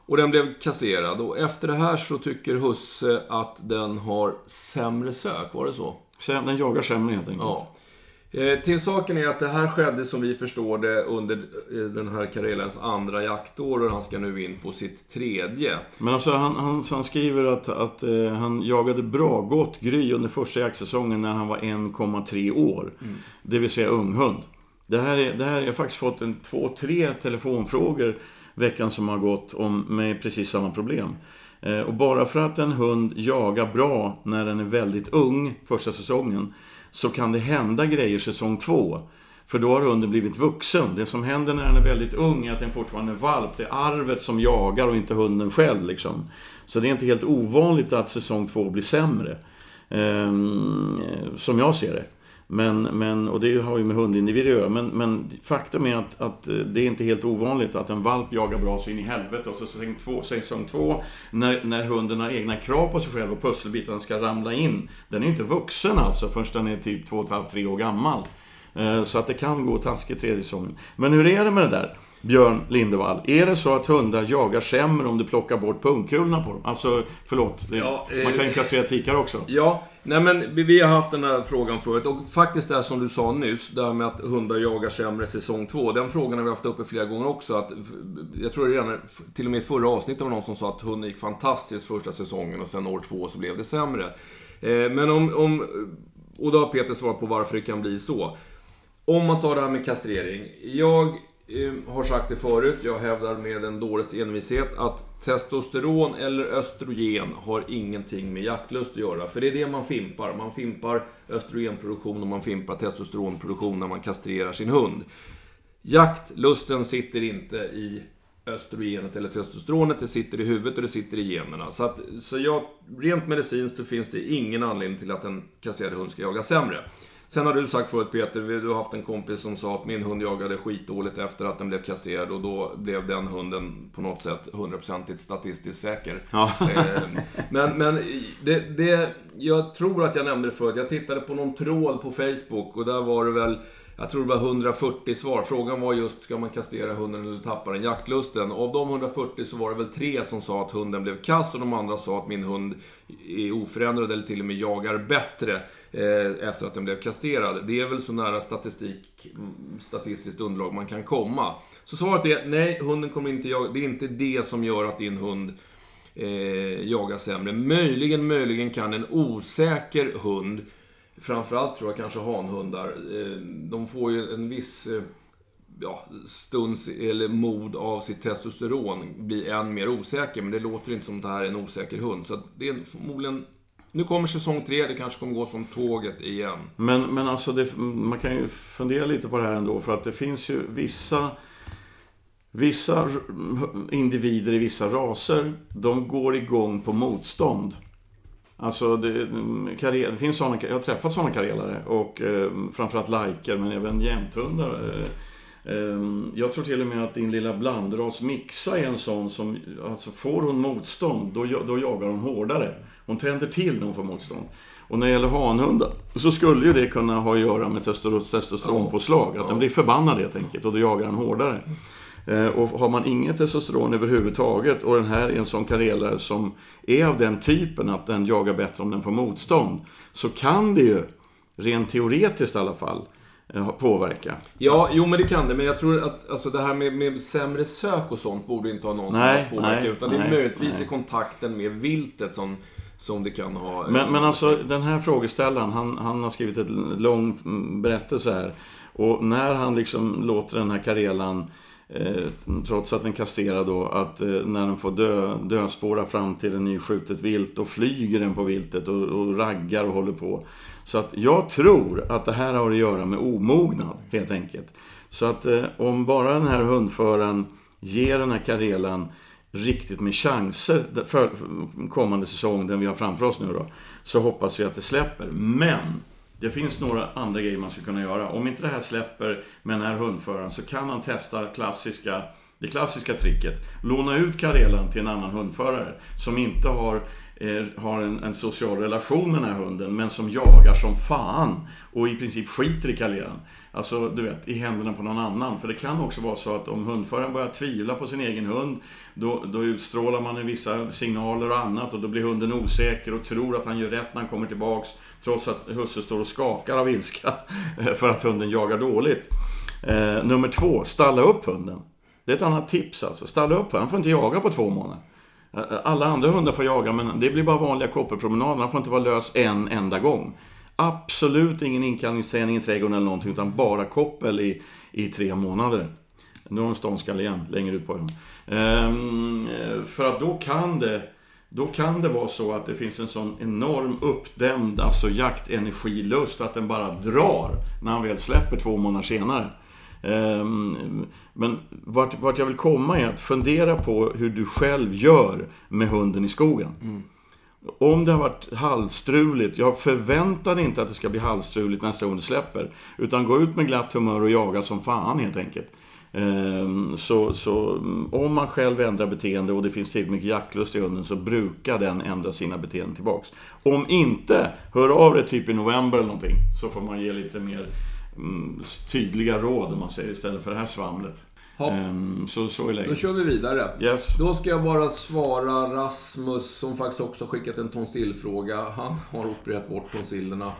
Och den blev kastrerad och efter det här så tycker Husse att den har sämre sök, var det så? Den jagar sämre helt enkelt. Ja. Eh, till saken är att det här skedde som vi förstår det under eh, den här Karelens andra jaktår och han ska nu in på sitt tredje. Men alltså han, han, han skriver att, att eh, han jagade bra gott gry under första jaktsäsongen när han var 1,3 år. Det vill säga unghund. Det här är, det här, jag har faktiskt fått en två, tre telefonfrågor veckan som har gått om med precis samma problem. Eh, och bara för att en hund jagar bra när den är väldigt ung första säsongen så kan det hända grejer säsong två. För då har hunden blivit vuxen. Det som händer när den är väldigt ung är att den fortfarande är valp. Det är arvet som jagar och inte hunden själv. Liksom. Så det är inte helt ovanligt att säsong två blir sämre. Ehm, som jag ser det. Men, men, och det har ju med hundindivider att göra. Men, men faktum är att, att eh, det är inte helt ovanligt att en valp jagar bra så in i helvete. Och så säsong två, säsong två när, när hunden har egna krav på sig själv och pusselbitarna ska ramla in. Den är inte vuxen alltså förrän den är typ två och ett halvt, tre år gammal. Eh, så att det kan gå taskigt tredje säsongen. Men hur är det med det där? Björn Lindevall. Är det så att hundar jagar sämre om du plockar bort pungkulorna på dem? Alltså, förlåt. Ja, eh, man kan ju kastrera tikar också. Ja, nej men vi- har haft den här frågan förut och faktiskt det som du sa nyss, det här med att hundar jagar sämre säsong två. Den frågan har vi haft uppe flera gånger också. Att, jag tror redan, till och med i förra avsnittet var någon som sa att hunden gick fantastiskt första säsongen och sen år två så blev det sämre. Eh, men om, om, och då har Peter svarat på varför det kan bli så. Om man tar det här med kastrering. Jag eh, Ehm, har sagt det förut, jag hävdar med en dåres envishet att testosteron eller östrogen har ingenting med jaktlust att göra. För det är det man fimpar. Man fimpar östrogenproduktion och man fimpar testosteronproduktion när man kastrerar sin hund. Jaktlusten sitter inte i östrogenet eller testosteronet, det sitter i huvudet och det sitter i generna. Så, att, så jag, rent medicinskt så finns det ingen anledning till att en kasserad hund ska jaga sämre. Sen har du sagt förut Peter, du har haft en kompis som sa att min hund jagade skitdåligt efter att den blev kastrerad och då blev den hunden på något sätt hundraprocentigt statistiskt säker. Ja. Eh, men men det, det, jag tror att jag nämnde det förut, jag tittade på någon tråd på Facebook och där var det väl jag tror det var 140 svar. Frågan var just, ska man kastrera hunden eller tappa den jaktlusten? Av de 140 så var det väl tre som sa att hunden blev kass och de andra sa att min hund är oförändrad eller till och med jagar bättre eh, efter att den blev kastrerad. Det är väl så nära statistik, statistiskt underlag man kan komma. Så svaret är nej, hunden kommer inte jaga. Det är inte det som gör att din hund eh, jagar sämre. Möjligen, möjligen kan en osäker hund Framförallt tror jag kanske hanhundar. Eh, de får ju en viss eh, ja, stunds eller mod av sitt testosteron blir än mer osäker. Men det låter inte som att det här är en osäker hund. Så det är förmodligen... Nu kommer säsong tre, det kanske kommer gå som tåget igen. Men, men alltså, det, man kan ju fundera lite på det här ändå. För att det finns ju vissa... Vissa individer i vissa raser, de går igång på motstånd. Alltså det, karel, det finns såna, jag har träffat sådana karelare och eh, framförallt lajker men även jämthundar. Eh, eh, jag tror till och med att din lilla blandras Mixa är en sån som, alltså får hon motstånd då, då jagar hon hårdare. Hon tänder till när hon får motstånd. Och när det gäller hanhundar så skulle ju det kunna ha att göra med testosteronpåslag. Att den blir förbannad helt enkelt och då jagar den hårdare. Eh, och har man inget testosteron överhuvudtaget och den här är en sån karelare som är av den typen att den jagar bättre om den får motstånd. Så kan det ju, rent teoretiskt i alla fall, eh, påverka. Ja, jo men det kan det. Men jag tror att alltså, det här med, med sämre sök och sånt borde inte ha någon som Nej, helst påverkan. nej, Utan det är nej, möjligtvis nej. i kontakten med viltet som, som det kan ha... eh, Men, men alltså den här frågeställaren, han, han har skrivit ett lång mm, berättelse här. Och när han liksom låter den här karelan, Eh, trots att den kastrerar då, att eh, när den får dö, döspåra fram till en nyskjutet vilt, då flyger den på viltet och, och raggar och håller på. Så att jag tror att det här har att göra med omognad, helt enkelt. Så att eh, om bara den här hundföraren ger den här karelan riktigt med chanser för kommande säsong, den vi har framför oss nu då, så hoppas vi att det släpper. Men det finns några andra grejer man skulle kunna göra. Om inte det här släpper med den här hundföraren så kan han testa klassiska, det klassiska tricket. Låna ut karelan till en annan hundförare som inte har, eh, har en, en social relation med den här hunden men som jagar som fan och i princip skiter i karelan. Alltså, du vet, i händerna på någon annan. För det kan också vara så att om hundföraren börjar tvivla på sin egen hund, då, då utstrålar man vissa signaler och annat och då blir hunden osäker och tror att han gör rätt när han kommer tillbaks, trots att husse står och skakar av ilska för att hunden jagar dåligt. Eh, nummer två, stalla upp hunden. Det är ett annat tips alltså. Stalla upp hunden. Han får inte jaga på två månader. Eh, eh, alla andra hundar får jaga, men det blir bara vanliga koppelpromenader. Han får inte vara lös en enda gång. Absolut ingen inkallningsträning i trädgården eller någonting, utan bara koppel i, i tre månader. Nu har de ståndskall igen, längre ut på ön. Ehm, för att då kan det då kan det vara så att det finns en sån enorm uppdämd alltså jaktenergilust att den bara drar när han väl släpper två månader senare. Ehm, Men vart, vart jag vill komma är att fundera på hur du själv gör med hunden i skogen. Mm. Om det har varit halvstruligt, jag förväntar inte att det ska bli halvstruligt nästa gång du släpper. Utan gå ut med glatt humör och jaga som fan helt enkelt. Ehm, så, så om man själv ändrar beteende och det finns tillräckligt mycket jaktlust i hunden så brukar den ändra sina beteenden tillbaks. Om inte, hör av dig typ i november eller någonting. Så får man ge lite mer mm, tydliga råd om man säger istället för det här svamlet. Ehm, Så, så är Då läget. kör vi vidare. Yes. Då ska jag bara svara Rasmus, som faktiskt också har skickat en tonsillfråga. Han har opererat bort tonsillerna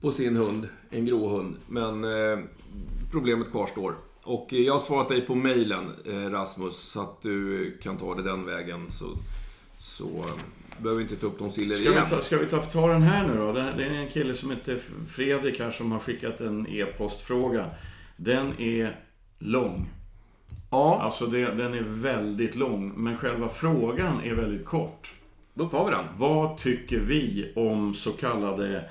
på sin hund, en grå hund. Men eh, problemet kvarstår. Och eh, jag har svarat dig på mejlen, eh, Rasmus, så att du kan ta det den vägen. Så, så eh, behöver vi inte ta upp tonsiller Ska igen. vi, ta, ska vi ta, ta den här nu då? Det det är en kille som heter Fredrik här som har skickat en e-postfråga. Den är lång. Ja, Alltså det, den är väldigt lång, men själva frågan är väldigt kort. då tar vi den. Vad tycker vi om så kallade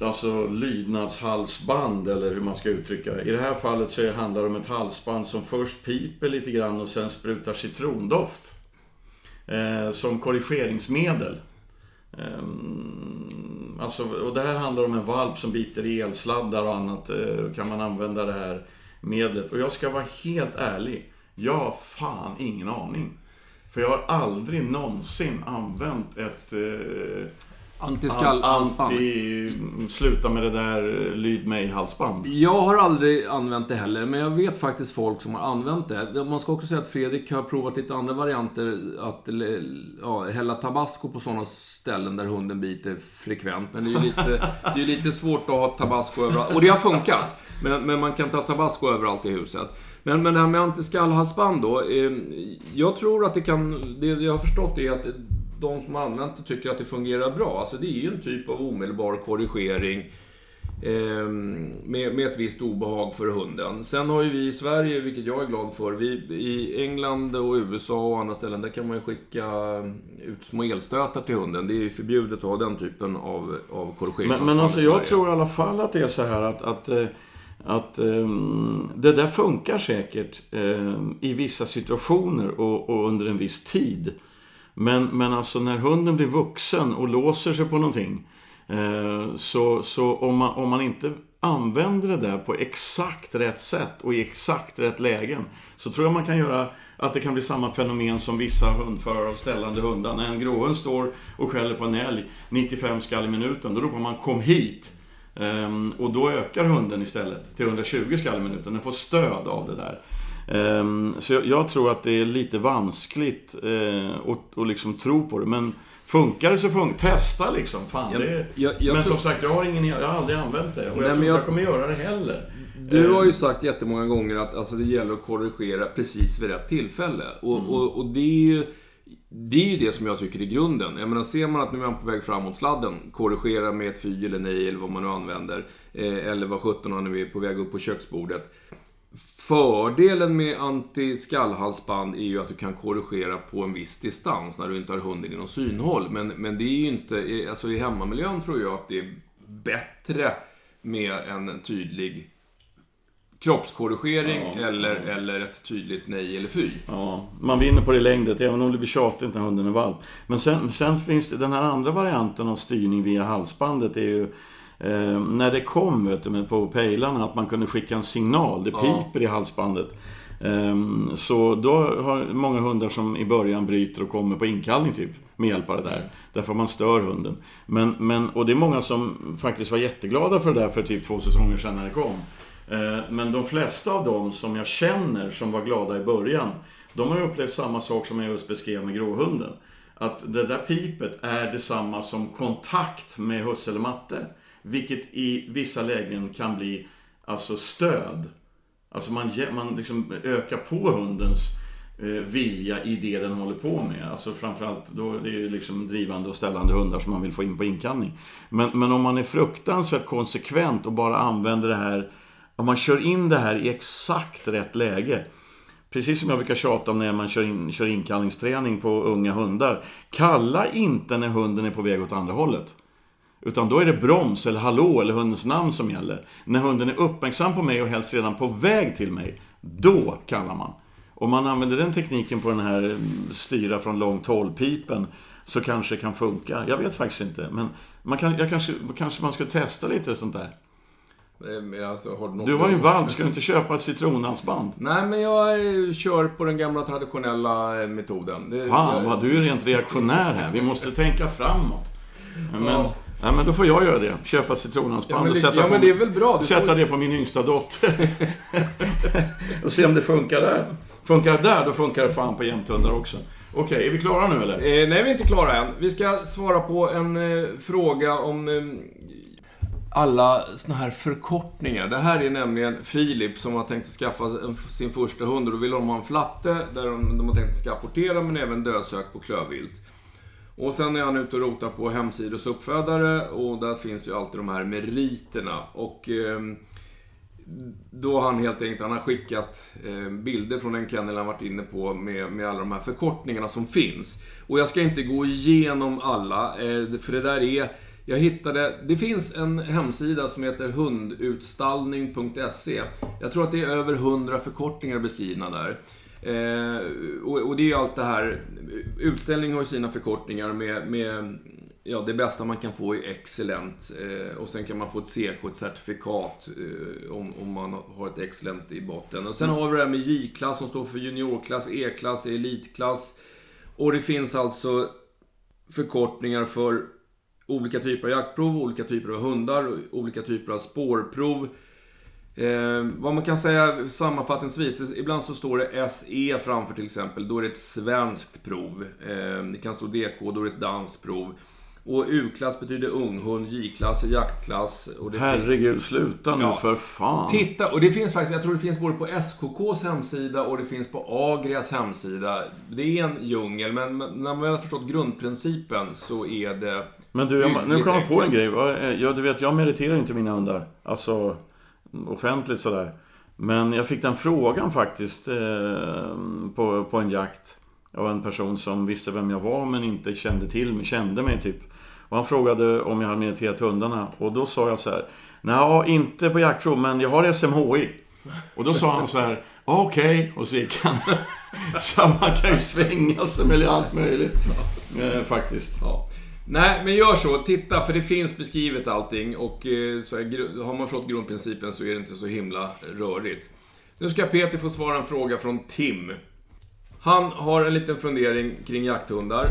alltså lydnadshalsband eller hur man ska uttrycka det. I det här fallet så handlar det om ett halsband som först piper lite grann och sen sprutar citrondoft. Eh, som korrigeringsmedel. Ehm, alltså, och det här handlar om en valp som biter i elsladdar och annat. Eh, kan man använda det här medlet. Och jag ska vara helt ärlig. Jag har fan ingen aning. För jag har aldrig någonsin använt ett eh, Antiskallhalsband. anti... Sluta med det där, lyd mig-halsband. Jag har aldrig använt det heller, men jag vet faktiskt folk som har använt det. Man ska också säga att Fredrik har provat lite andra varianter. Att ja, hälla tabasco på sådana ställen där hunden biter frekvent. Men det är ju lite, det är lite svårt att ha tabasco överallt. Och det har funkat. Men, men man kan ta tabasco överallt i huset. Men, men det här med antiskallhalsband då. Eh, jag tror att det kan... Det jag har förstått är att de som har använt det tycker att det fungerar bra. Alltså det är ju en typ av omedelbar korrigering. Ehm, med, med ett visst obehag för hunden. Sen har ju vi i Sverige, vilket jag är glad för, vi, i England och USA och andra ställen, där kan man ju skicka ut små elstötar till hunden. Det är ju förbjudet att ha den typen av, av Men, korrigeringshalsband men alltså jag tror i alla fall att det är så här att, att, eh, att ehm, det där funkar säkert ehm, i vissa situationer och, och under en viss tid. Men, men alltså när hunden blir vuxen och låser sig på någonting. Eh, så så om, man, om man inte använder det där på exakt rätt sätt och i exakt rätt lägen. Så tror jag man kan göra att det kan bli samma fenomen som vissa hundförare av ställande hundar. När en gråhund står och skäller på en älg 95 skall i minuten, då ropar man kom hit. Um, och då ökar hunden istället till 120 skall i minuten. Den får stöd av det där. Um, så jag, jag, tror att det är lite vanskligt uh, att, att liksom tro på det. Men funkar det så funkar Testa liksom. Fan, jag, det, jag, jag men tror... som sagt, jag har, ingen, jag har aldrig använt det. Och Nej, jag tror inte jag kommer göra det heller. Du har ju sagt jättemånga gånger att alltså, det gäller att korrigera precis vid rätt tillfälle. Och, mm. och, och det är ju... Det är ju det som jag tycker är grunden. Jag menar, ser man att nu är man på väg framåt sladden, korrigera med ett fy eller nej eller vad man nu använder. Eh, eller vad sjutton han nu är på väg upp på köksbordet. Fördelen med anti-skallhalsband är ju att du kan korrigera på en viss distans när du inte har hunden inom synhåll. Men, men det är ju inte, eh, alltså i hemmamiljön tror jag att det är bättre med en tydlig kroppskorrigering ja, eller, ja. eller ett tydligt nej eller fy. Ja, man vinner på det längdet, även om det blir tjatigt när hunden är valp. Men sen, sen finns det den här andra varianten av styrning via halsbandet. är ju eh, när det kom vet du, på pejlarna att man kunde skicka en signal. Det piper ja. i halsbandet. Eh, så då har många hundar som i början bryter och kommer på inkallning typ med hjälp av det där. Därför man stör hunden. Men, men, och det är många som faktiskt var jätteglada för det där för typ två säsonger sedan när det kom. Eh, men de flesta av dem som jag känner som var glada i början, de har upplevt samma sak som jag just beskrev med gråhunden. Att det där pipet är detsamma som kontakt med husse eller matte. Vilket i vissa lägen kan bli alltså stöd. Alltså man, man liksom ökar på hundens eh, vilja i det den håller på med. Alltså framförallt, då det är det liksom drivande och ställande hundar som man vill få in på inkallning. Men, men om man är fruktansvärt konsekvent och bara använder det här om man kör in det här i exakt rätt läge. Precis som jag brukar tjata om när man kör, in, kör inkallningsträning på unga hundar. Kalla inte när hunden är på väg åt andra hållet. Utan då är det broms eller hallå eller hundens namn som gäller. När hunden är uppmärksam på mig och helst redan på väg till mig. Då kallar man. Om man använder den tekniken på den här mm, styra från långt håll-pipen så kanske det kan funka. Jag vet faktiskt inte. Men man kan, jag kanske, kanske man ska testa lite sånt där. Eh, alltså, du, var ju valp, ska du inte köpa ett citronhalsband? Nej, men jag kör på den gamla traditionella eh, metoden. Det, Fan, vad du är rent reaktionär här. Vi måste tänka framåt. Men, ja. Nej, men då får jag göra det. Köpa ett citronhalsband ja, och sätta, ja, på, det är väl bra. Du sätta får... det på min yngsta dotter. och se om det funkar där. Funkar det där, då funkar det fan på jämthundar också. Okej, är vi klara nu eller? Eh, nej, vi är inte klara än. Vi ska svara på en eh, fråga om eh, alla såna här förkortningar. Det här är nämligen Filip som har tänkt att skaffa sin första hund och då vill de ha en flatte där de, de har tänkt att ska apportera men även dödsök på klövvilt. Och sen är han ute och rotar på hemsidors uppfödare och där finns ju alltid de här meriterna. Och eh, då har han helt enkelt han har skickat eh, bilder från den kennel han varit inne på med, med alla de här förkortningarna som finns. Och jag ska inte gå igenom alla, eh, för det där är jag hittade, det finns en hemsida som heter hundutstallning.se. Jag tror att det är över 100 förkortningar beskrivna där. Eh, och, och, det är ju allt det här, utställning har ju sina förkortningar med, med ja, det bästa man kan få är excellent. Eh, och sen kan man få ett CK, ett certifikat, eh, om, om man har ett excellent i botten. Och sen har vi det här med J-klass som står för juniorklass, E-klass, elitklass. Och det finns alltså förkortningar för olika typer av jaktprov, olika typer av hundar, olika typer av spårprov. Eh, vad man kan säga sammanfattningsvis, ibland så står det SE framför till exempel, då är det ett svenskt prov. Eh, det kan stå DK, då är det ett danskt prov. Och U-klass betyder unghund, J-klass är jaktklass. Och det Herregud, sluta nu ja. för fan. Titta, och det finns faktiskt, jag tror det finns både på SKKs hemsida och det finns på Agrias hemsida. Det är en djungel, men när man väl har förstått grundprincipen så är det... Men du, jag, nu kom jag på en grej. Ja, du vet, jag meriterar inte mina hundar. Alltså, offentligt sådär. Men jag fick den frågan faktiskt eh, på, på en jakt. Av en person som visste vem jag var men inte kände till mig, kände mig typ. Och han frågade om jag hade mediterat hundarna. Och då sa jag så här. Nej, inte på jaktprov, men jag har SMHI. Och då sa han så här. Okej, okay. och så gick han. Så man kan ju svänga sig med allt möjligt. Eh, faktiskt. Ja. Nej, men gör så. Titta, för det finns beskrivet allting. Och eh, så är, har man förstått grundprincipen så är det inte så himla rörigt. Nu ska Peter få svara en fråga från Tim. Han har en liten fundering kring jakthundar.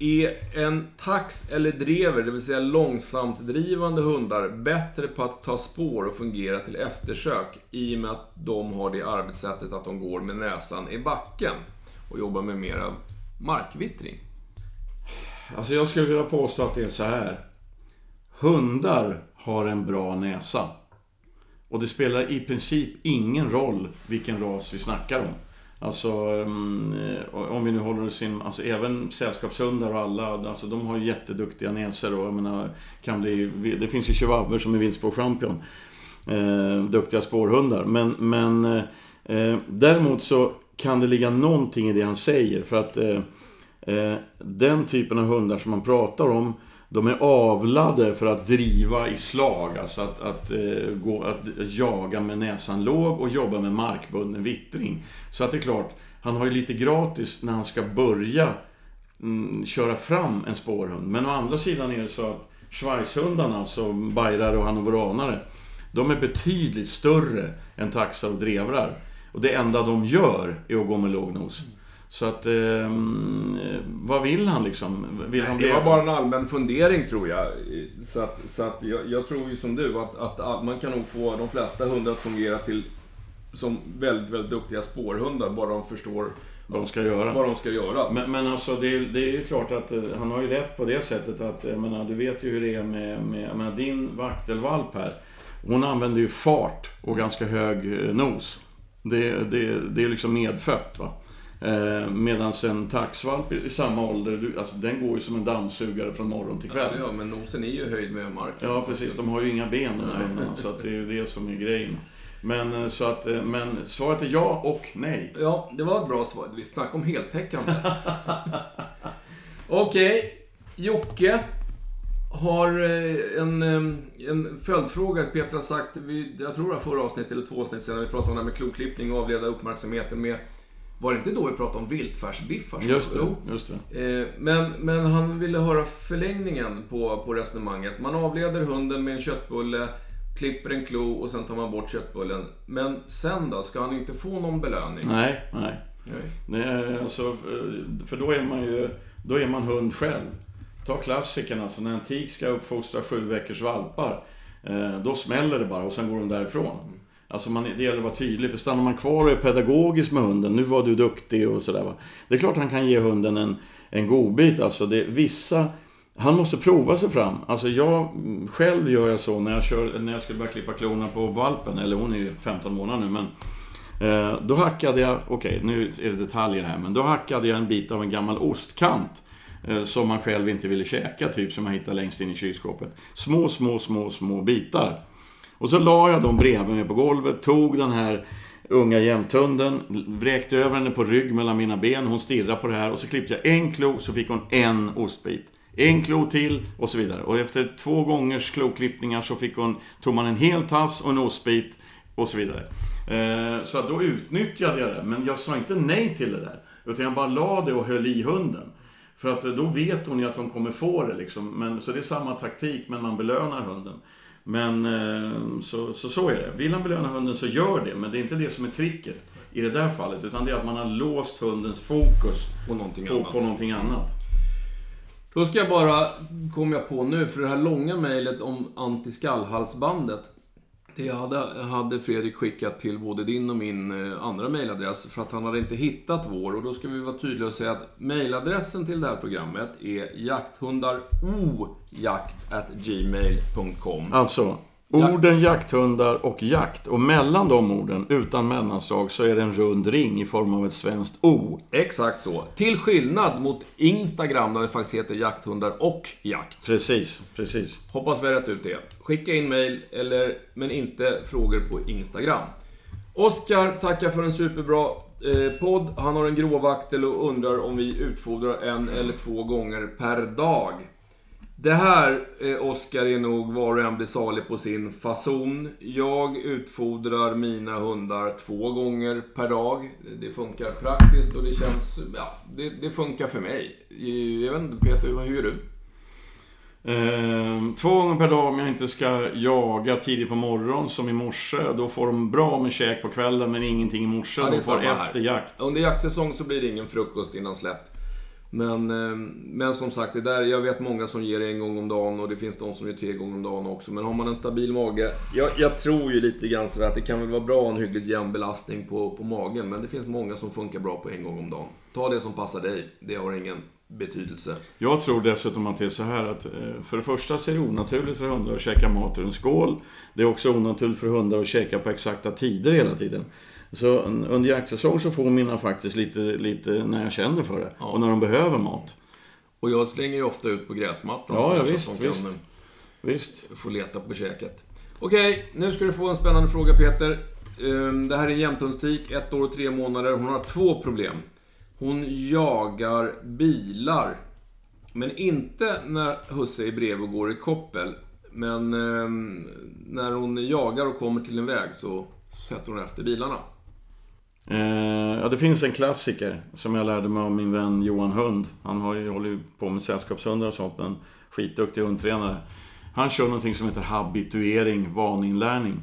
Är en tax eller drever, det vill säga långsamt drivande hundar, bättre på att ta spår och fungera till eftersök i och med att de har det arbetssättet att de går med näsan i backen och jobbar med mera markvittring? Alltså jag skulle vilja påstå att det är så här. Hundar har en bra näsa. Och det spelar i princip ingen roll vilken ras vi snackar om. Alltså mm, om vi nu håller oss in, alltså även sällskapshundar och alla, alltså de har ju jätteduktiga näsor och jag menar, kan bli, det finns ju chihuahuor som är vinstspårchampion. Eh, duktiga spårhundar. Men, men eh, eh, däremot så kan det ligga någonting i det han säger för att eh, Eh, den typen av hundar som man pratar om de är avlade för att driva i slag, alltså att, att, eh, gå, att jaga med näsan låg och jobba med markbunden vittring. Så att det är klart, han har ju lite gratis när han ska börja mm, köra fram en spårhund. Men å andra sidan är det så att schweizhundarna, alltså bajrare och hannoveranare, de är betydligt större än taxar och drevrar. Och det enda de gör är att gå med låg nos. Så att, eh, vad vill han liksom? Vill han Det var bara en allmän fundering tror jag. Så att, så att jag, jag tror ju som du att, att, att man kan nog få de flesta hundar att fungera till som väldigt, väldigt duktiga spårhundar, bara de förstår vad de ska göra. vad de ska göra. Men, men alltså det, det är ju klart att eh, han har ju rätt på det sättet att, jag menar, du vet ju hur det är med, med jag menar, din vaktelvalp här. Hon använder ju fart och ganska hög eh, nos. Det, det, det är liksom medfött va. Eh, Medan en taxvalp i samma ålder, alltså, den går ju som en dammsugare från morgon till kväll. Ja, men nosen är ju höjd med marken. Ja, precis. att- De har ju inga ben de här hundarna, så att det är ju det som är grejen. Men, eh, så att, eh, men svaret är ja och nej. Ja, det var ett bra svar. Vi snackar om heltäckande. Okej, Jocke har en, en följdfråga. Peter har sagt, jag tror det var förra avsnittet eller två avsnitt sedan, vi pratade om det här med kloklippning och avleda uppmärksamheten med... Var det inte då vi pratade om viltfärsbiffar? Just det, just det. Eh, Men, men han ville höra förlängningen på, på resonemanget. Man avleder hunden med en köttbulle, klipper en klo och sen tar man bort köttbullen. Men sen då? Ska han inte få någon belöning? Nej, nej. Nej. Det är alltså, eh, för då är man ju då är man hund själv. Ta klassikern alltså, när en tik ska uppfostra sju veckors valpar. eh, Då smäller det bara och sen går de därifrån. Alltså man, det gäller att vara tydlig, för stannar man kvar och är pedagogisk med hunden, nu var du duktig och sådär va. Det är klart han kan ge hunden en, en godbit, alltså det, vissa han måste prova sig fram. Alltså jag, själv gör jag så när jag, kör, när jag skulle börja klippa klorna på valpen, eller hon är ju 15 månader nu, men Eh, Då hackade jag, okej nu är det detaljer här, men då hackade jag en bit av en gammal ostkant. eh, Som man själv inte ville käka, typ som man hittade längst in i kylskåpet. Små, små, små, små bitar. Och så la jag dem bredvid mig på golvet, tog den här unga jämthunden, vräkte över henne på rygg mellan mina ben, hon stirrade på det här och så klippte jag en klo så fick hon en ostbit. En klo till och så vidare. Och efter två gångers kloklippningar så fick hon, tog man en hel tass och en ostbit och så vidare. Eh, så då utnyttjade jag det, men jag sa inte nej till det där. Utan jag bara la det och höll i hunden. För att då vet hon ju att hon kommer få det liksom. Men, så det är samma taktik, men man belönar hunden. Men eh, så, så, så är det. Vill han belöna hunden så gör det, men det är inte det som är tricket i det där fallet. Utan det är att man har låst hundens fokus På någonting på, annat. på någonting annat. Då ska jag bara, kom jag på nu, för det här långa mejlet om antiskallhalsbandet. Det hade, hade Fredrik skickat till både din och min eh, andra mejladress för att han hade inte hittat vår. Och då ska vi vara tydliga och säga att mejladressen till det här programmet är jakthundarojakt.gmail.com Alltså, orden jakthundar och jakt. Och mellan de orden, utan mellanslag, så är det en rund ring i form av ett svenskt O. Exakt så. Till skillnad mot Instagram där det faktiskt heter jakthundar och jakt. Precis, precis. Hoppas vi har rätt ut det. Skicka in mail, eller, men inte frågor på Instagram. Oskar tackar för en superbra eh, podd. Han har en gråvaktel och undrar om vi utfodrar en eller två gånger per dag. Det här, eh, Oskar, är nog var och en blir salig på sin fason. Jag utfodrar mina hundar två gånger per dag. Det funkar praktiskt och det känns... Ja, det, det funkar för mig. Jag vet inte, Peter, hur gör du? Eh, två gånger per dag om jag inte ska jaga tidigt på morgonen som i morse. Då får de bra med käk på kvällen men ingenting i morse. Ja, de får efter jakt. Under jaktsäsong så blir det ingen frukost innan släpp. Men, ehm, men som sagt, det där, jag vet många som ger en gång om dagen och det finns de som ger tre gånger om dagen också. Men har man en stabil mage... Jag, jag tror ju lite grann sådär att det kan väl vara bra att ha en hyggligt jämn belastning på, på magen. Men det finns många som funkar bra på en gång om dagen. Ta det som passar dig. Det har ingen betydelse. Jag tror dessutom att det är så här att eh, för det första så är det onaturligt för hundar att käka mat ur en skål. Det är också onaturligt för hundar att käka på exakta tider hela tiden. Så under jaktsäsong så får mina faktiskt lite, lite när jag känner för det. Ja. Och när de behöver mat. Och jag slänger ju ofta ut på gräsmattan Ja, ja, så visst, att de kan visst. eh, Visst. få leta på käket. Okej, nu ska du få en spännande fråga Peter. Ehm, Det här är en jämthundstik, ett år och tre månader. Hon har två problem. Hon jagar bilar. Men inte när husse är bredvid och går i koppel. Men ehm, när hon jagar och kommer till en väg så sätter hon efter bilarna. Eh, ja, det finns en klassiker som jag lärde mig av min vän Johan Hund. Han har ju, håller ju på med sällskapshundar och sånt, men skitduktig hundtränare. Han kör någonting som heter habituering, vaninlärning.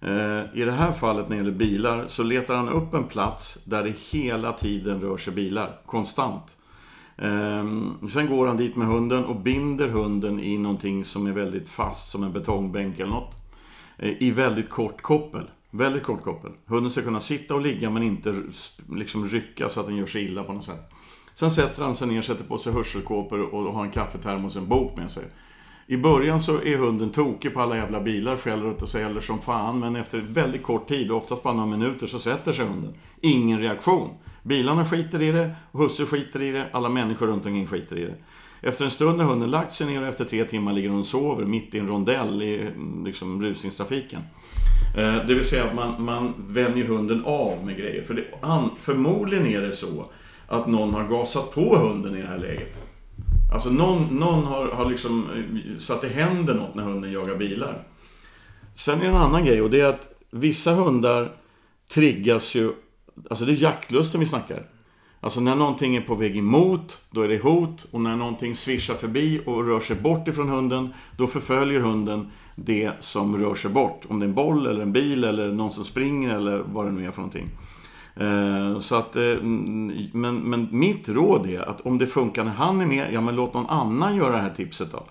Eh, I det här fallet när det gäller bilar så letar han upp en plats där det hela tiden rör sig bilar, konstant. Eh, sen går han dit med hunden och binder hunden i någonting som är väldigt fast, som en betongbänk eller något. Eh, I väldigt kort koppel. Väldigt kort koppel. Hunden ska kunna sitta och ligga men inte liksom rycka så att den gör sig illa på något sätt. Sen sätter han sig ner, sätter på sig hörselkåpor och har en kaffetermos och en bok med sig. I början så är hunden tokig på alla jävla bilar, skäller ut och säger som fan. Men efter väldigt kort tid, oftast bara några minuter, så sätter sig hunden. Ingen reaktion. Bilarna skiter i det, husse skiter i det, alla människor runt omkring skiter i det. Efter en stund har hunden lagt sig ner och efter tre timmar ligger hon och sover mitt i en rondell i liksom, rusningstrafiken. Eh, det vill säga att man, man vänjer hunden av med grejer. För det, an, förmodligen är det så att någon har gasat på hunden i det här läget. Alltså någon, någon har, har liksom eh, så att det händer något när hunden jagar bilar. Sen är det en annan grej och det är att vissa hundar triggas ju... Alltså det är jaktlusten vi snackar. Alltså när någonting är på väg emot, då är det hot. Och när någonting svischar förbi och rör sig bort ifrån hunden, då förföljer hunden det som rör sig bort. Om det är en boll eller en bil eller någon som springer eller vad det nu är för någonting. Eh, så att, eh, men, men mitt råd är att om det funkar när han är med, ja men låt någon annan göra det här tipset då.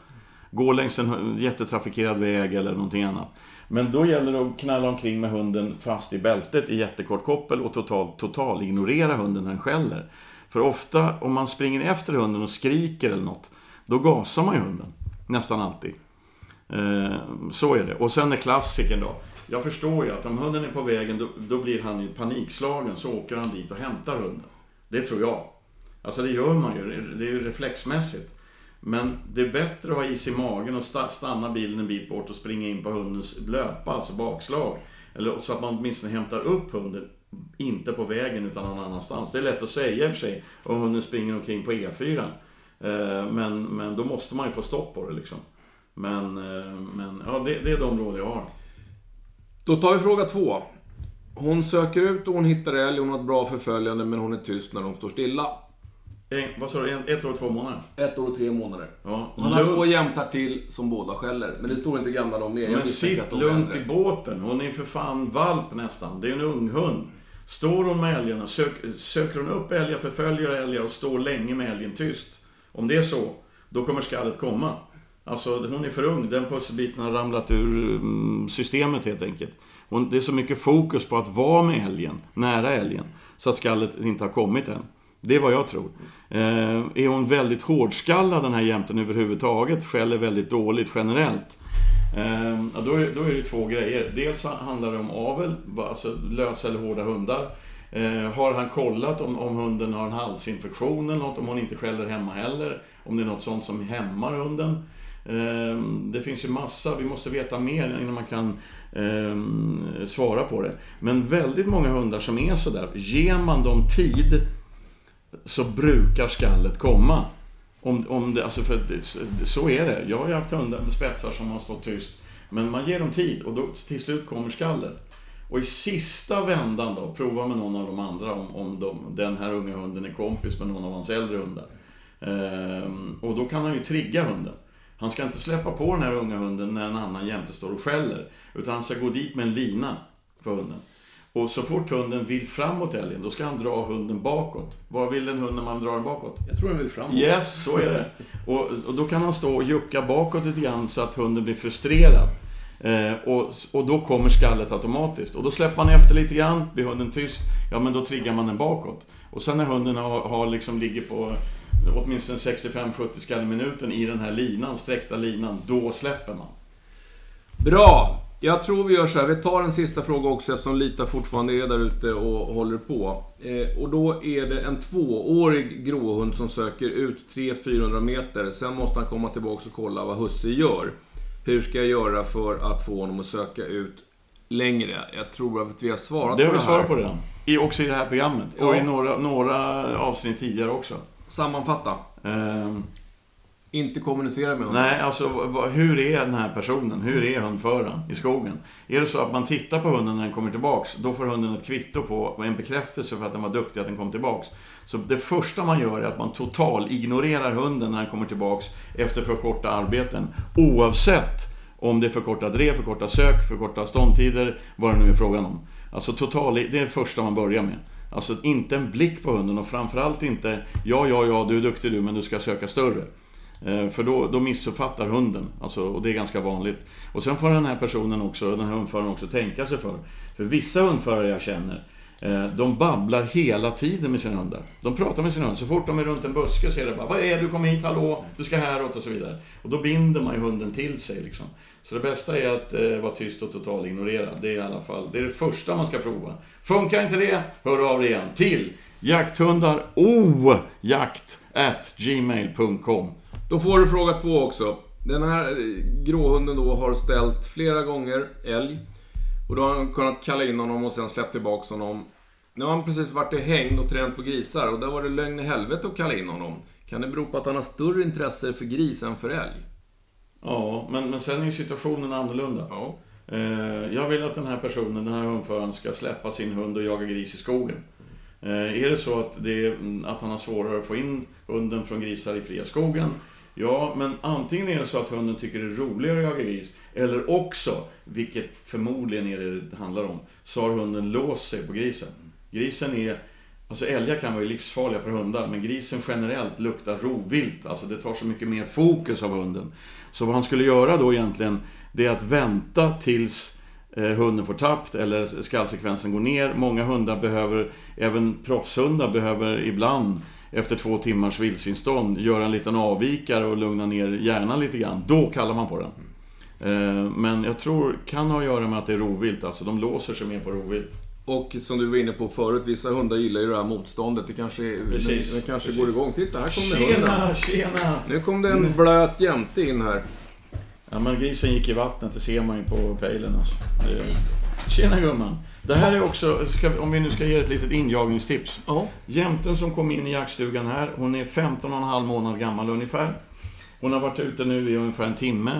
Gå längs en jättetrafikerad väg eller någonting annat. Men då gäller det att knalla omkring med hunden fast i bältet i jättekort koppel och totalt total ignorera hunden när den skäller. För ofta om man springer efter hunden och skriker eller något, då gasar man ju hunden. Nästan alltid. Eh, så är det. Och sen är klassikern då. Jag förstår ju att om hunden är på vägen, då, då blir han ju panikslagen. Så åker han dit och hämtar hunden. Det tror jag. Alltså det gör man ju. Det är ju reflexmässigt. Men det är bättre att ha is i magen och stanna bilen en bit bort och springa in på hundens löpa, alltså bakslag. Eller så att man åtminstone hämtar upp hunden, inte på vägen utan någon annanstans. Det är lätt att säga i och för sig om hunden springer omkring på E4. Eh, men, men då måste man ju få stopp på det liksom. Men, eh, men ja, det, det är de råd jag har. Då tar vi fråga två. Hon söker ut och hon hittar älg, hon har ett bra förföljande men hon är tyst när hon står stilla. En, vad sa du? En, ett år och två månader? Ett år och tre månader. Ja. Han har två jämtar till som båda skäller. Men det står inte gamla de är. Jag Men sitt de lugnt i båten. Hon är för fan valp nästan. Det är en ung hund. Står hon med älgarna, sök, söker hon upp älgar, förföljer älgar och står länge med älgen tyst. Om det är så, då kommer skallet komma. Alltså, hon är för ung. Den pusselbiten har ramlat ur mm, systemet helt enkelt. Hon, det är så mycket fokus på att vara med älgen, nära älgen, så att skallet inte har kommit än. Det är vad jag tror. Eh, är hon väldigt hårdskallad den här jämten överhuvudtaget, skäller väldigt dåligt generellt, eh, ja, då, är, då är det två grejer. Dels handlar det om avel, alltså lösa eller hårda hundar. Eh, har han kollat om, om hunden har en halsinfektion eller något, om hon inte skäller hemma heller, om det är något sånt som hämmar hunden. Ehm, det finns ju massa, vi måste veta mer innan man kan ehm, svara på det. Men väldigt många hundar som är sådär, ger man dem tid så brukar skallet komma. Om, om det, alltså för det, så är det. Jag har ju haft hundar med spetsar som har stått tyst. Men man ger dem tid och då till slut kommer skallet. Och i sista vändan då, prova med någon av de andra om, om de, den här unga hunden är kompis med någon av hans äldre hundar. Ehm, och då kan han ju trigga hunden. Han ska inte släppa på den här unga hunden när en annan jämte står och skäller. Utan han ska gå dit med en lina för hunden. Och så fort hunden vill framåt älgen, då ska han dra hunden bakåt. Vad vill en hund när man drar den bakåt? Jag tror den vill framåt. Yes, så är det. Och, och då kan han stå och jucka bakåt lite grann så att hunden blir frustrerad. Eh, och, och då kommer skallet automatiskt. Och då släpper man efter lite grann, blir hunden tyst, ja men då triggar man den bakåt. Och sen när hunden har, har liksom ligger på åtminstone 65-70 skall i minuten i den här linan, sträckta linan, då släpper man. Bra! Jag tror vi gör så här, vi tar en sista fråga också eftersom Lita fortfarande är där ute och håller på. Eh, och då är det en tvåårig gråhund som söker ut 300-400 meter. Sen måste han komma tillbaka och kolla vad husse gör. Hur ska jag göra för att få honom att söka ut längre? Jag tror att vi har svarat Det har på vi det svarat här. på redan. I, också i det här programmet. Ja. Och i några, några avsnitt tidigare också. Sammanfatta. Ehm, Inte kommunicera med honom. nej, alltså hur är den här personen? Hur är hundföraren i skogen? Är det så att man tittar på hunden när den kommer tillbaks, då får hunden ett kvitto på en bekräftelse för att den var duktig att den kom tillbaks. Så det första man gör är att man total ignorerar hunden när den kommer tillbaks efter för korta arbeten. Oavsett om det är för korta drev, för korta sök, för korta ståndtider, vad det nu är frågan om. Alltså total, det är det första man börjar med. Alltså inte en blick på hunden och framförallt inte Ja, ja, ja, du är duktig du, men du ska söka större. Eh, för då, då missuppfattar hunden, alltså, och det är ganska vanligt. Och sen får den här personen också, den här hundföraren också tänka sig för. För vissa hundförare jag känner, Eh, de babblar hela tiden med sina hundar. De pratar med sina hundar. Så fort de är runt en buske så är det bara Vad är det? Du kom hit, hallå, du ska häråt och så vidare. Och då binder man ju hunden till sig liksom. Så det bästa är att eh, vara tyst och total ignorera. Det är i alla fall, det är det första man ska prova. Funkar inte det, hör av dig igen till jakthundar at gmail.com Då får du fråga två också. Den här gråhunden då har ställt flera gånger älg. Och då har han kunnat kalla in honom och sen släppt tillbaks honom. Nu har han precis varit i hägn och tränat på grisar och där var det lögn i helvete att kalla in honom. Kan det bero på att han har större intresse för gris än för älg? Ja, men, men sen är ju situationen annorlunda. Ja. Eh, jag vill att den här personen, den här hundföraren, ska släppa sin hund och jaga gris i skogen. Eh, är det så att, det, är- att han har svårare att få in hunden från grisar i fria skogen, ja, men antingen är det så att hunden tycker det är roligare att jaga gris, eller också, vilket förmodligen är det det handlar om, så har hunden låst sig på grisen. Grisen är Alltså älgar kan vara livsfarliga för hundar, men grisen generellt luktar rovvilt. Alltså det tar så mycket mer fokus av hunden. Så vad han skulle göra då egentligen, det är att vänta tills eh, hunden får tappt eller skallsekvensen går ner. Många hundar behöver, även proffshundar behöver ibland efter två timmars vildsvinsstånd göra en liten avvikare och lugna ner hjärnan lite grann. Då kallar man på den. Eh, Men jag tror kan ha att göra med att det är rovvilt, alltså de låser sig mer på rovvilt. Och som du var inne på förut, vissa hundar gillar ju det här motståndet. Det kanske, Precis, det, det kanske precis. går igång. Titta, här kom det hunden. Tjena, tjena! Nu kom det en blöt jämte in här. Ja men grisen gick i vattnet, det ser man ju på pejlen alltså. Det... Tjena gumman! Det här är också, vi- om vi nu ska ge ett litet injagningstips. Ja. Jämten som kom in i jaktstugan här, hon är 15 och en halv månad gammal ungefär. Hon har varit ute nu i ungefär en timme.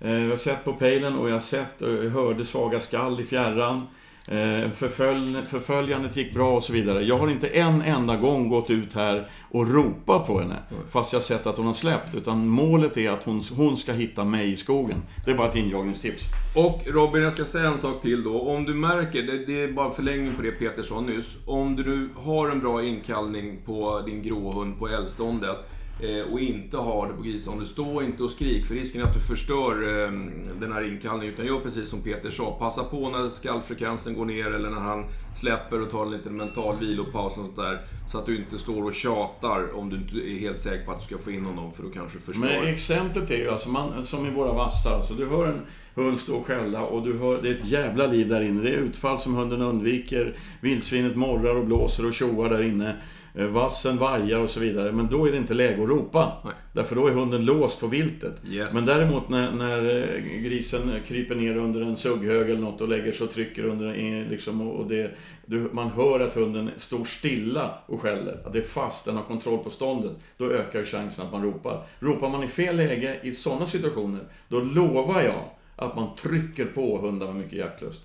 Eh, Jag har sett på pejlen och jag har sett och hörde svaga skall i fjärran. Eh, Förfölj, förföljandet gick bra och så vidare. Jag har inte en enda gång gått ut här och ropat på henne. Fast jag sett att hon har släppt. Utan målet är att hon, hon ska hitta mig i skogen. Det är bara ett injagningstips. Och Robin, jag ska säga en sak till då. Om du märker, det, det är bara förlängning på det Peter sa nyss. Om du har en bra inkallning på din gråhund på älgståndet eh, Eh, och inte har det på grisståndet, stå inte och skrik för risken är att du förstör eh, den här inkallningen. Utan gör precis som Peter sa, passa på när skallfrekvensen går ner eller när han släpper och tar en liten mental vilopaus och sånt där. Så att du inte står och tjatar om du inte är helt säker på att du ska få in honom för då kanske du förstör. Men exemplet är ju alltså man, som i våra vassar. Alltså du hör en hund stå och skälla och du hör, det är ett jävla liv där inne. Det är utfall som hunden undviker. Vildsvinet morrar och blåser och tjoar där inne eh, vassen vajar och så vidare. Men då är det inte läge att ropa. Nej. Därför då är hunden låst på viltet. Yes. Men däremot när, när eh, grisen kryper ner under en sugghög eller något och lägger sig och trycker under en, liksom, och det, du, man hör att hunden står stilla och skäller. Att det är fast, den har kontroll på ståndet. Då ökar chansen att man ropar. Ropar man i fel läge i sådana situationer, då lovar jag att man trycker på hundar med mycket jaktlust.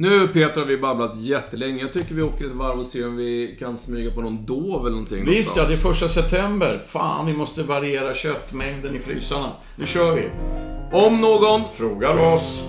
Nu Peter har vi babblat jättelänge. Jag tycker vi åker ett varv och ser om vi kan smyga på någon dov eller någonting Visst ja, det är första september. Fan, vi måste variera köttmängden i frysarna. Nu kör vi! Om någon Frågar oss.